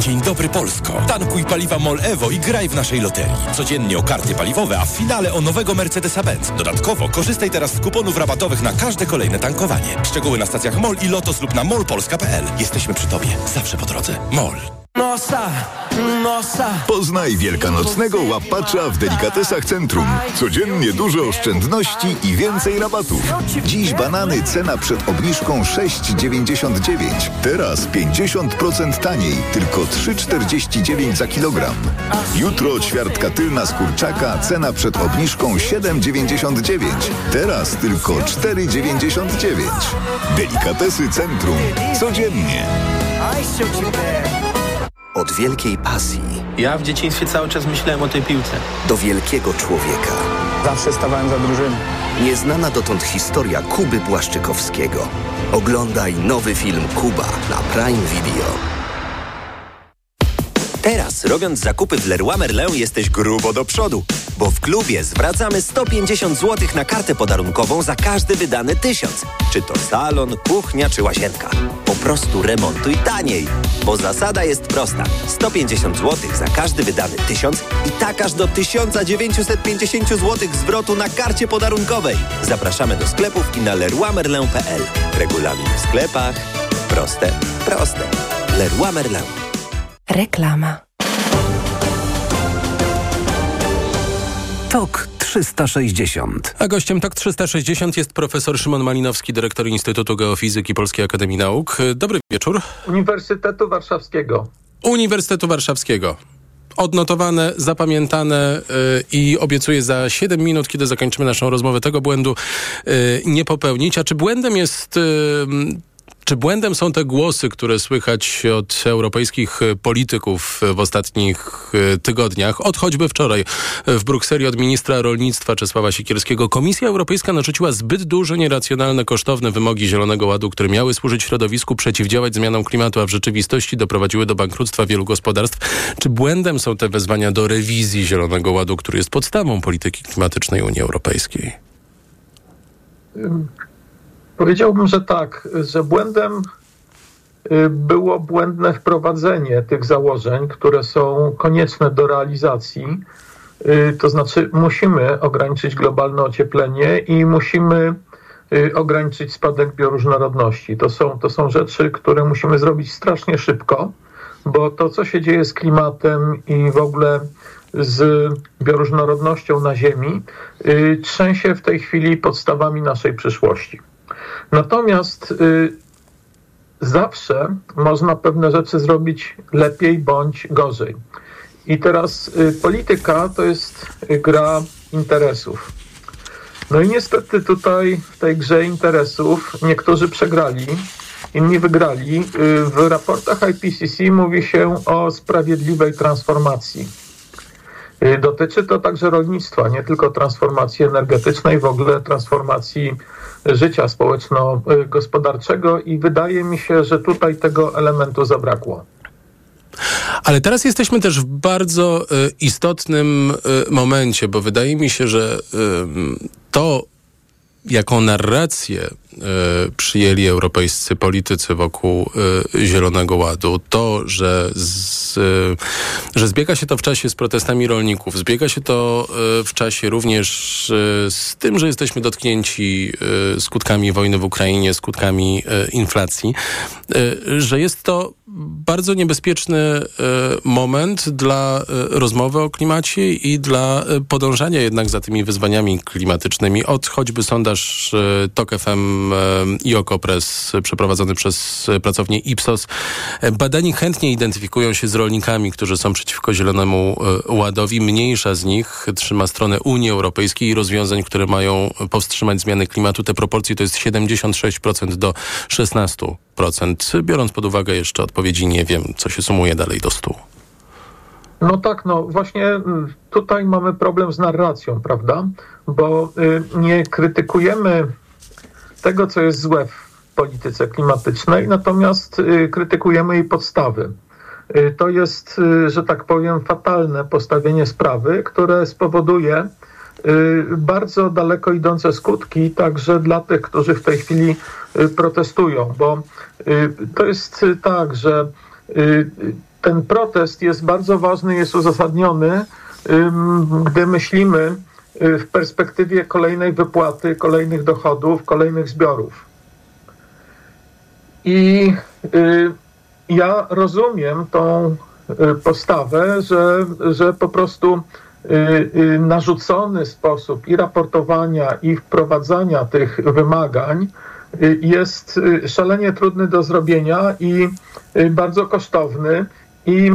Dzień dobry Polsko. Tankuj paliwa MOL Evo i graj w naszej loterii. Codziennie o karty paliwowe, a w finale o nowego Mercedesa-Benz. Dodatkowo korzystaj teraz z kuponów rabatowych na każde kolejne tankowanie. Szczegóły na stacjach MOL i Lotos lub na molpolska.pl. Jesteśmy przy Tobie. Zawsze po drodze. MOL. Nosa, nosa. Poznaj wielkanocnego łapacza w Delikatesach Centrum. Codziennie dużo oszczędności i więcej rabatów. Dziś banany cena przed obniżką 6,99. Teraz 50% taniej, tylko 3,49 za kilogram. Jutro ćwiartka tylna z kurczaka, cena przed obniżką 7,99. Teraz tylko 4,99. Delikatesy Centrum. Codziennie. Od wielkiej pasji. Ja w dzieciństwie cały czas myślałem o tej piłce. Do wielkiego człowieka. Zawsze stawałem za drużyną. Nieznana dotąd historia Kuby Błaszczykowskiego. Oglądaj nowy film Kuba na Prime Video. Teraz, robiąc zakupy w Leroy Merlin, jesteś grubo do przodu, bo w klubie zwracamy 150 zł na kartę podarunkową za każdy wydany tysiąc. Czy to salon, kuchnia czy łazienka. Po prostu remontuj taniej, bo zasada jest prosta. 150 zł za każdy wydany tysiąc i tak aż do 1950 zł zwrotu na karcie podarunkowej. Zapraszamy do sklepów i na leroymerlin.pl. Regulamin w sklepach. Proste, proste. Leroy Merlin. Reklama. TOK 360. A gościem TOK 360 jest profesor Szymon Malinowski, dyrektor Instytutu Geofizyki Polskiej Akademii Nauk. Dobry wieczór. Uniwersytetu Warszawskiego. Uniwersytetu Warszawskiego. Odnotowane, zapamiętane yy, i obiecuję za 7 minut, kiedy zakończymy naszą rozmowę, tego błędu yy, nie popełnić. A czy błędem jest yy, Czy błędem są te głosy, które słychać od europejskich polityków w ostatnich tygodniach, od choćby wczoraj w Brukseli od ministra rolnictwa Czesława Sikierskiego? Komisja Europejska narzuciła zbyt duże, nieracjonalne, kosztowne wymogi Zielonego Ładu, które miały służyć środowisku, przeciwdziałać zmianom klimatu, a w rzeczywistości doprowadziły do bankructwa wielu gospodarstw. Czy błędem są te wezwania do rewizji Zielonego Ładu, który jest podstawą polityki klimatycznej Unii Europejskiej? Powiedziałbym, że tak, że błędem y, było błędne wprowadzenie tych założeń, które są konieczne do realizacji. Y, to znaczy, musimy ograniczyć globalne ocieplenie i musimy y, ograniczyć spadek bioróżnorodności. To są, to są rzeczy, które musimy zrobić strasznie szybko, bo to, co się dzieje z klimatem i w ogóle z bioróżnorodnością na Ziemi, trzęsie w tej chwili podstawami naszej przyszłości. Natomiast y, zawsze można pewne rzeczy zrobić lepiej bądź gorzej. I teraz y, polityka to jest gra interesów. No i niestety tutaj w tej grze interesów niektórzy przegrali, inni wygrali. Y, w raportach IPCC mówi się o sprawiedliwej transformacji. Y, dotyczy to także rolnictwa, nie tylko transformacji energetycznej, w ogóle transformacji życia społeczno-gospodarczego i wydaje mi się, że tutaj tego elementu zabrakło. Ale teraz jesteśmy też w bardzo y, istotnym y, momencie, bo wydaje mi się, że to, jaką narrację przyjęli europejscy politycy wokół e, Zielonego Ładu. To, że, z, e, że zbiega się to w czasie z protestami rolników, zbiega się to w czasie również z tym, że jesteśmy dotknięci skutkami wojny w Ukrainie, skutkami inflacji, że jest to bardzo niebezpieczny moment dla rozmowy o klimacie i dla podążania jednak za tymi wyzwaniami klimatycznymi. Od choćby sondaż TOK FM i Okopres przeprowadzony przez pracownię Ipsos. Badani chętnie identyfikują się z rolnikami, którzy są przeciwko Zielonemu e, Ładowi. Mniejsza z nich trzyma stronę Unii Europejskiej i rozwiązań, które mają powstrzymać zmiany klimatu. Te proporcje to jest 76% do 16%. Biorąc pod uwagę jeszcze odpowiedzi, nie wiem, co się sumuje dalej do 100. No tak, no właśnie mm, tutaj mamy problem z narracją, prawda? Bo y, nie krytykujemy tego, co jest złe w polityce klimatycznej, natomiast y, krytykujemy jej podstawy. Y, to jest, y, że tak powiem, fatalne postawienie sprawy, które spowoduje bardzo daleko idące skutki także dla tych, którzy w tej chwili protestują, bo to jest tak, że ten protest jest bardzo ważny, jest uzasadniony, gdy myślimy, Y, w perspektywie kolejnej wypłaty, kolejnych dochodów, kolejnych zbiorów. I y, ja rozumiem tą y, postawę, że, że po prostu narzucony sposób i raportowania, i wprowadzania tych wymagań jest szalenie trudny do zrobienia i bardzo kosztowny. I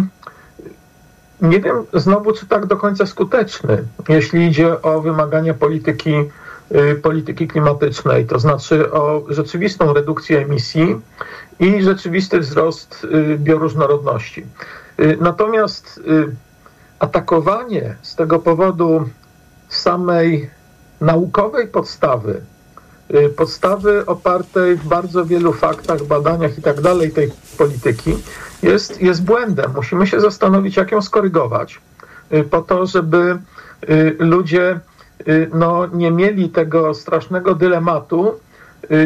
nie wiem znowu, czy tak do końca skuteczny, jeśli idzie o wymagania polityki, y, polityki klimatycznej, to znaczy o rzeczywistą redukcję emisji i rzeczywisty wzrost y, bioróżnorodności. Y, natomiast atakowanie z tego powodu samej naukowej podstawy, podstawy opartej w bardzo wielu faktach, badaniach i tak dalej tej polityki, jest, jest błędem. Musimy się zastanowić, jak ją skorygować, y, po to, żeby y, ludzie y, no, nie mieli tego strasznego dylematu,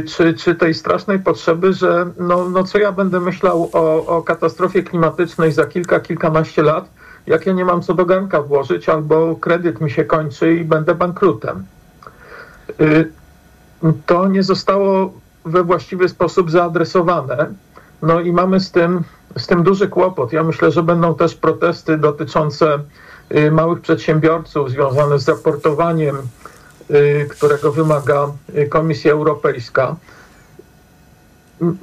czy, czy tej strasznej potrzeby, że no, no co ja będę myślał o, o katastrofie klimatycznej za kilka, kilkanaście lat, jak ja nie mam co do garnka włożyć, albo kredyt mi się kończy i będę bankrutem. To nie zostało we właściwy sposób zaadresowane. No i mamy z tym z tym duży kłopot. Ja myślę, że będą też protesty dotyczące y, małych przedsiębiorców związane z raportowaniem, y, którego wymaga y, Komisja Europejska.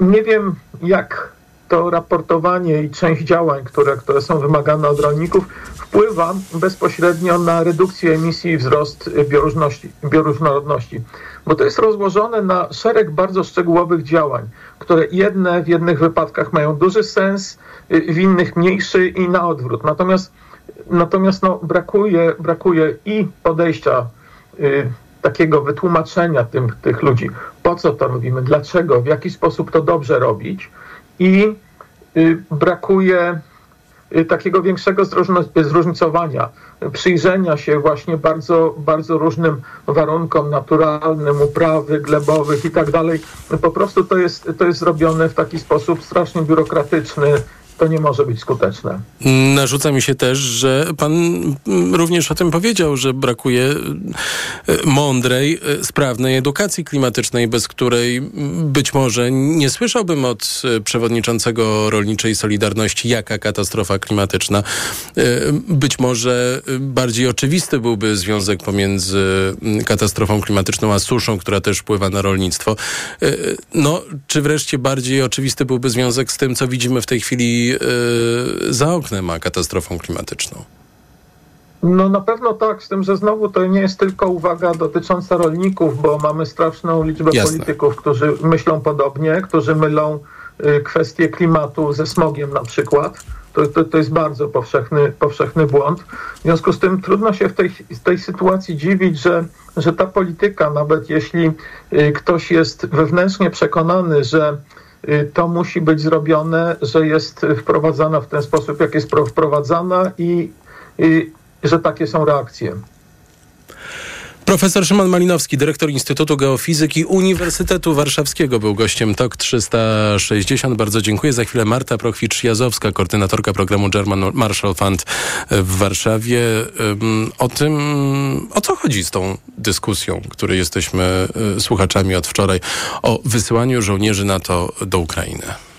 Nie wiem, jak to raportowanie i część działań, które, które są wymagane od rolników, wpływa bezpośrednio na redukcję emisji i wzrost bioróżnorodności. Bo to jest rozłożone na szereg bardzo szczegółowych działań, które jedne w jednych wypadkach mają duży sens, w innych mniejszy i na odwrót. Natomiast, natomiast no, brakuje, brakuje i podejścia y, takiego wytłumaczenia tym, tych ludzi, po co to robimy, dlaczego, w jaki sposób to dobrze robić i y, brakuje y, takiego większego zróżnicowania, przyjrzenia się właśnie bardzo, bardzo różnym warunkom naturalnym, uprawy glebowych i tak dalej. Po prostu to jest, to jest zrobione w taki sposób strasznie biurokratyczny, to nie może być skuteczne. Narzuca mi się też, że pan również o tym powiedział, że brakuje e, mądrej, e, sprawnej edukacji klimatycznej, bez której być może nie słyszałbym od e, przewodniczącego Rolniczej Solidarności, jaka katastrofa klimatyczna. Być może bardziej oczywisty byłby związek pomiędzy katastrofą klimatyczną a suszą, która też wpływa na rolnictwo. No, czy wreszcie bardziej oczywisty byłby związek z tym, co widzimy w tej chwili Y, za oknem, a katastrofą klimatyczną? No na pewno tak, z tym, że znowu to nie jest tylko uwaga dotycząca rolników, bo mamy straszną liczbę Jasne. polityków, którzy myślą podobnie, którzy mylą y, kwestie klimatu ze smogiem na przykład. To, to, to jest bardzo powszechny, powszechny błąd. W związku z tym trudno się w tej, w tej sytuacji dziwić, że, że ta polityka, nawet jeśli y, ktoś jest wewnętrznie przekonany, że to musi być zrobione, że jest wprowadzana w ten sposób, jak jest wprowadzana i, i że takie są reakcje. Profesor Szymon Malinowski, dyrektor Instytutu Geofizyki Uniwersytetu Warszawskiego, był gościem TOK 360. Bardzo dziękuję. Za chwilę Marta Prochwicz-Jazowska, koordynatorka programu German Marshall Fund w Warszawie. O tym, o co chodzi z tą dyskusją, której jesteśmy y, słuchaczami od wczoraj, o wysyłaniu żołnierzy NATO do Ukrainy.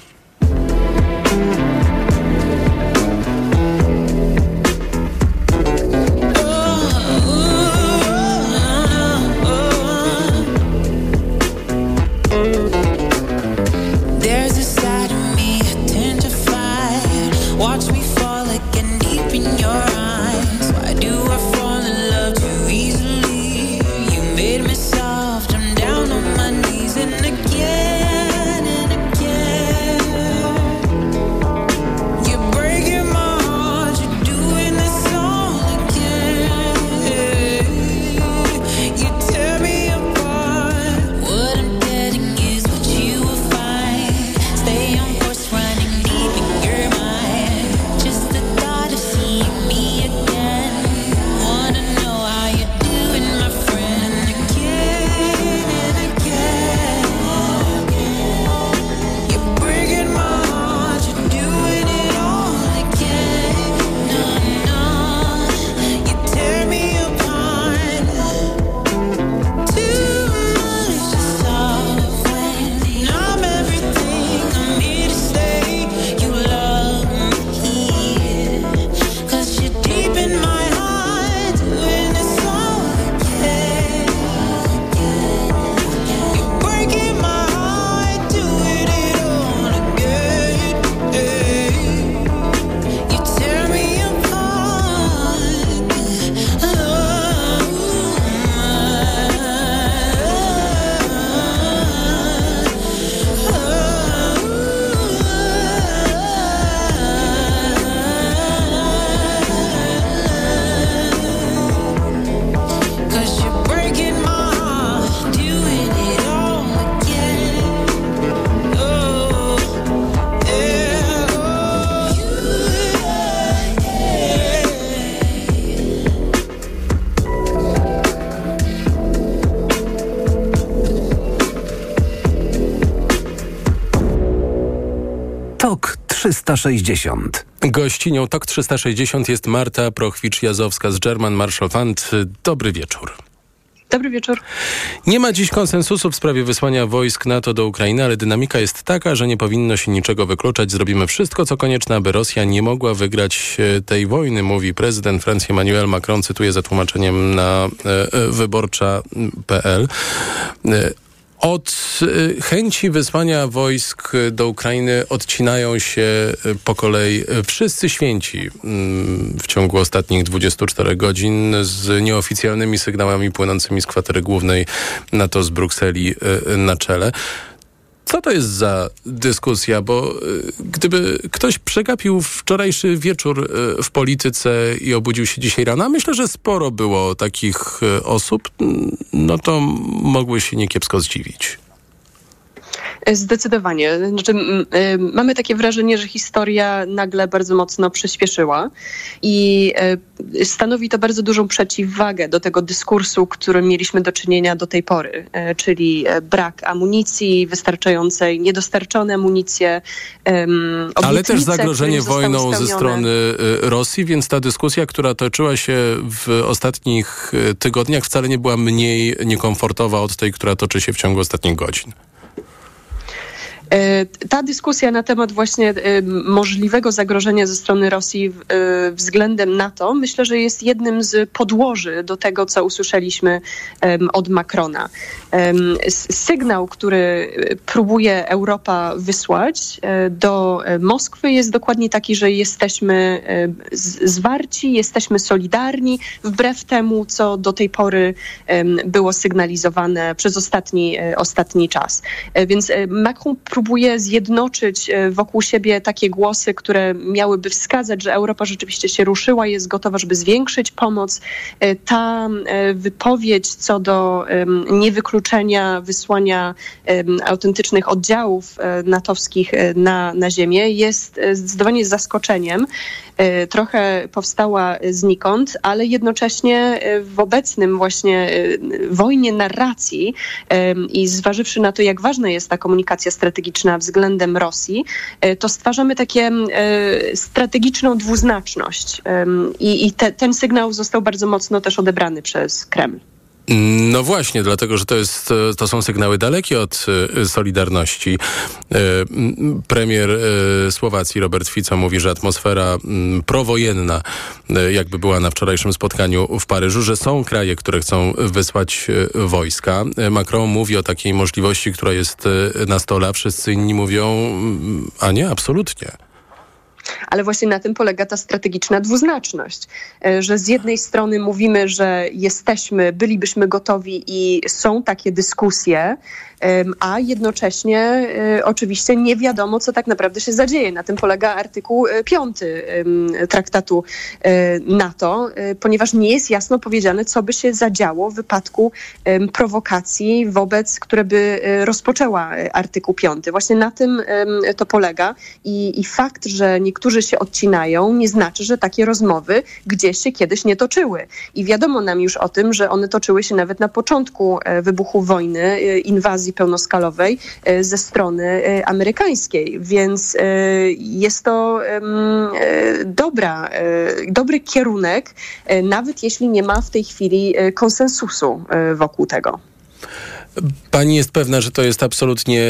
360. Gościnią TOK 360 jest Marta Prochwicz-Jazowska z German Marshall Fund. Dobry wieczór. Dobry wieczór. Nie ma dziś konsensusu w sprawie wysłania wojsk NATO do Ukrainy, ale dynamika jest taka, że nie powinno się niczego wykluczać. Zrobimy wszystko, co konieczne, aby Rosja nie mogła wygrać e, tej wojny, mówi prezydent Francji Emmanuel Macron, cytuję za tłumaczeniem na e, e wyborcza.pl. Od y, chęci wysłania wojsk do Ukrainy odcinają się y, po kolei wszyscy święci mm, w ciągu ostatnich 24 godzin z nieoficjalnymi sygnałami płynącymi z kwatery głównej NATO z Brukseli y, na czele. Co to jest za dyskusja? Bo gdyby ktoś przegapił wczorajszy wieczór w polityce i obudził się dzisiaj rano, a myślę, że sporo było takich osób, no to mogły się niekiepsko zdziwić. Zdecydowanie. Znaczy, y, mamy takie wrażenie, że historia nagle bardzo mocno przyspieszyła i y, stanowi to bardzo dużą przeciwwagę do tego dyskursu, którym mieliśmy do czynienia do tej pory, czyli brak amunicji wystarczającej, niedostarczone amunicje, Ale też zagrożenie wojną ze strony Rosji, więc ta dyskusja, która toczyła się w ostatnich tygodniach wcale nie była mniej niekomfortowa od tej, która toczy się w ciągu ostatnich godzin. E, ta dyskusja na temat właśnie e, możliwego zagrożenia ze strony Rosji e, względem NATO myślę, że jest jednym z podłoży do tego, co usłyszeliśmy od Macrona. Sygnał, który próbuje Europa wysłać do Moskwy jest dokładnie taki, że jesteśmy zwarci, jesteśmy solidarni, wbrew temu, co do tej pory było sygnalizowane przez ostatni, ostatni czas. Więc Macron próbuje próbuje zjednoczyć e, wokół siebie takie głosy, które miałyby wskazać, że Europa rzeczywiście się ruszyła, jest gotowa, żeby zwiększyć pomoc. E, ta e, wypowiedź co do niewykluczenia wysłania autentycznych oddziałów natowskich na, na ziemię jest zdecydowanie zaskoczeniem. Trochę powstała znikąd, ale jednocześnie w obecnym właśnie wojnie narracji i zważywszy na to, jak ważna jest ta komunikacja strategiczna, względem Rosji, e, to stwarzamy takie e, strategiczną dwuznaczność. I, i te, ten sygnał został bardzo mocno też odebrany przez Kreml. No właśnie, dlatego, że to, jest, to są sygnały dalekie od e, Solidarności. Premier Słowacji Robert Fico mówi, że atmosfera prowojenna, jakby była na wczorajszym spotkaniu w Paryżu, że są kraje, które chcą wysłać wojska. Macron mówi o takiej możliwości, która jest na stole, a wszyscy inni mówią, a nie, absolutnie. Ale właśnie na tym polega ta strategiczna dwuznaczność, e, że z jednej strony mówimy, że jesteśmy, bylibyśmy gotowi i są takie dyskusje, a jednocześnie e, oczywiście nie wiadomo, co tak naprawdę się zadzieje. Na tym polega artykuł 5 e, traktatu e, NATO, ponieważ nie jest jasno powiedziane, co by się zadziało w wypadku prowokacji wobec, które by rozpoczęła artykuł 5. Właśnie na tym to polega I, i fakt, że niektórzy się odcinają, nie znaczy, że takie rozmowy gdzieś się kiedyś nie toczyły. I wiadomo nam już o tym, że one toczyły się nawet na początku wybuchu wojny, inwazji inwazji pełnoskalowej e, ze strony e, amerykańskiej. Więc e, jest to dobra, dobry kierunek, nawet jeśli nie ma w tej chwili konsensusu wokół tego. Pani jest pewna, że to jest absolutnie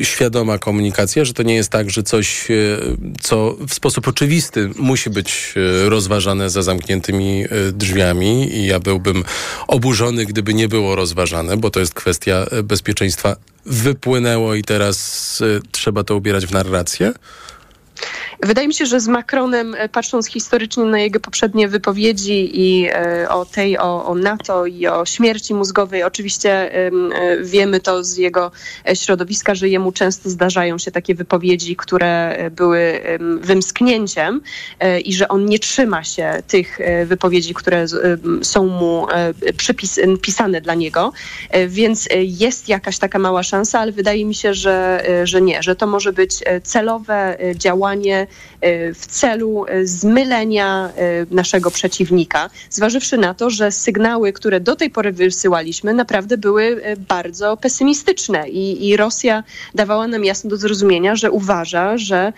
y, świadoma komunikacja, że to nie jest tak, że coś, y, co w sposób oczywisty musi być y, rozważane za zamkniętymi drzwiami i ja byłbym oburzony, gdyby nie było rozważane, bo to jest kwestia bezpieczeństwa, wypłynęło i teraz trzeba to ubierać w narrację? Wydaje mi się, że z Macronem, e, patrząc historycznie na jego poprzednie wypowiedzi i e, o tej, o, o NATO i o śmierci mózgowej, oczywiście e, wiemy to z jego środowiska, że jemu często zdarzają się takie wypowiedzi, które były wymsknięciem i że on nie trzyma się tych wypowiedzi, które są mu przypisane dla niego. Więc jest jakaś taka mała szansa, ale wydaje mi się, że, że nie, że to może być celowe działanie w celu e, zmylenia e, naszego przeciwnika, zważywszy na to, że sygnały, które do tej pory wysyłaliśmy, naprawdę były bardzo pesymistyczne. I, i Rosja dawała nam jasno do zrozumienia, że uważa, że,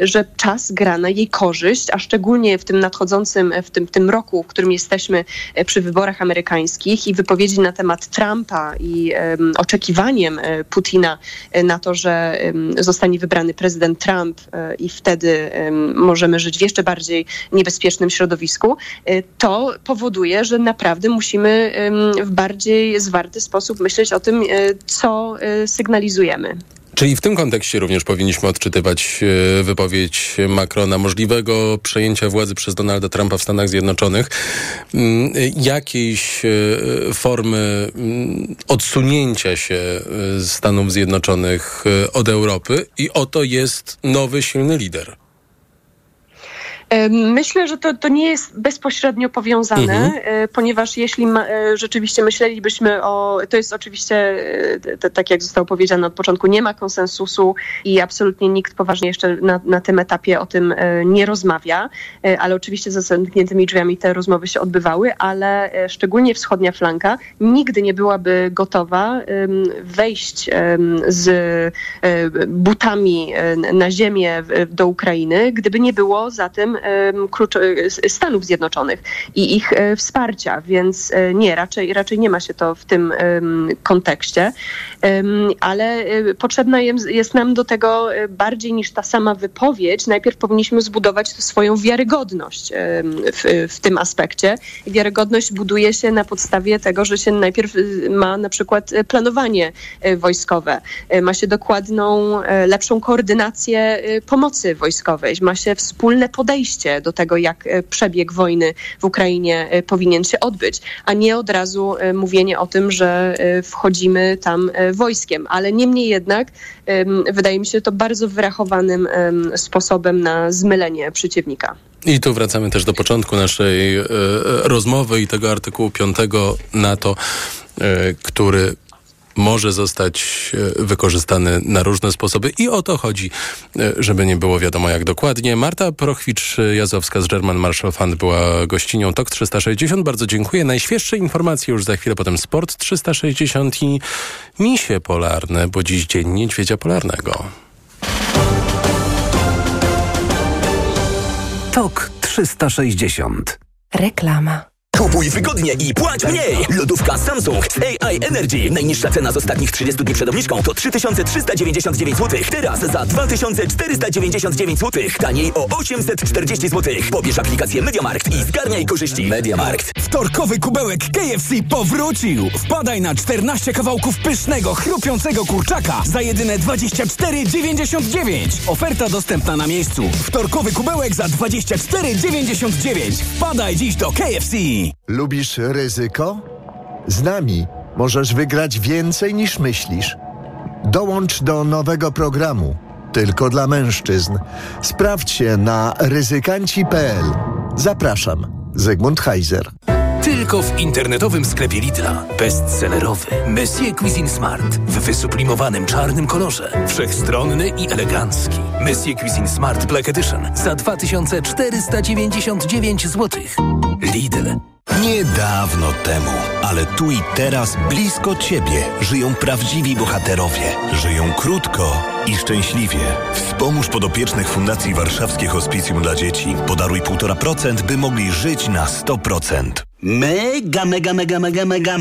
że czas gra na jej korzyść, a szczególnie w tym nadchodzącym, w tym, tym roku, w którym jesteśmy przy wyborach amerykańskich i wypowiedzi na temat Trumpa i oczekiwaniem Putina na to, że zostanie wybrany prezydent Trump i wtedy możemy żyć w jeszcze bardziej niebezpiecznym środowisku, to powoduje, że naprawdę musimy w bardziej zwarty sposób myśleć o tym, co sygnalizujemy. Czyli w tym kontekście również powinniśmy odczytywać e, wypowiedź Macrona możliwego przejęcia władzy przez Donalda Trumpa w Stanach Zjednoczonych, mm, jakiejś e, formy mm, odsunięcia się e, Stanów Zjednoczonych od Europy i oto jest nowy, silny lider. Myślę, że to, to nie jest bezpośrednio powiązane, mhm. E, ponieważ jeśli ma, e, rzeczywiście myślelibyśmy o. To jest oczywiście, e, tak jak zostało powiedziane od początku, nie ma konsensusu i absolutnie nikt poważnie jeszcze na, na tym etapie o tym nie rozmawia, ale oczywiście za zamkniętymi drzwiami te rozmowy się odbywały, ale szczególnie wschodnia flanka nigdy nie byłaby gotowa wejść z butami na ziemię do Ukrainy, gdyby nie było za tym Stanów Zjednoczonych i ich e, wsparcia, więc e, nie, raczej, raczej nie ma się to w tym kontekście, ale e, potrzebna jest nam do tego bardziej niż ta sama wypowiedź. Najpierw powinniśmy zbudować swoją wiarygodność w, w tym aspekcie. Wiarygodność buduje się na podstawie tego, że się najpierw ma na przykład planowanie wojskowe, ma się dokładną, lepszą koordynację pomocy wojskowej, ma się wspólne podejście podejście do tego, jak e, przebieg wojny w Ukrainie e, powinien się odbyć, a nie od razu e, mówienie o tym, że wchodzimy tam wojskiem. Ale niemniej jednak wydaje mi się to bardzo wyrachowanym sposobem na zmylenie przeciwnika. I tu wracamy też do początku naszej rozmowy i tego artykułu 5 NATO, który może zostać e, wykorzystany na różne sposoby i o to chodzi, e, żeby nie było wiadomo jak dokładnie. Marta Prochwicz-Jazowska z German Marshall Fund była gościnią TOK 360. Bardzo dziękuję. Najświeższe informacje już za chwilę, potem Sport 360 i misie polarne, bo dziś dzień niedźwiedzia polarnego. TOK 360. Reklama. Kupuj wygodnie i płać mniej! Lodówka Samsung AI Energy. Najniższa cena z ostatnich 30 dni przed obniżką to 3399 zł. Teraz za 2499 zł. Taniej o 840 zł. Pobierz aplikację MediaMarkt i zgarniaj korzyści. MediaMarkt. Wtorkowy kubełek KFC powrócił. Wpadaj na 14 kawałków pysznego, chrupiącego kurczaka za jedyne 24,99. Oferta dostępna na miejscu. Wtorkowy kubełek za 24,99. Wpadaj dziś do KFC. Lubisz ryzyko? Z nami możesz wygrać więcej niż myślisz. Dołącz do nowego programu. Tylko dla mężczyzn. Sprawdź się na ryzykanci.pl. Zapraszam. Zygmunt Heiser. Tylko w internetowym sklepie Lidla. Bestsellerowy Monsieur Cuisine Smart w wysublimowanym czarnym kolorze. Wszechstronny i elegancki. Monsieur Cuisine Smart Black Edition za 2499 zł. Lidl. Niedawno temu, ale tu i teraz blisko Ciebie żyją prawdziwi bohaterowie. Żyją krótko i szczęśliwie. Wspomóż podopiecznych Fundacji Warszawskie Hospicjum dla Dzieci. Podaruj 1,5%, by mogli żyć na 100%. Mega, mega, mega, mega, mega,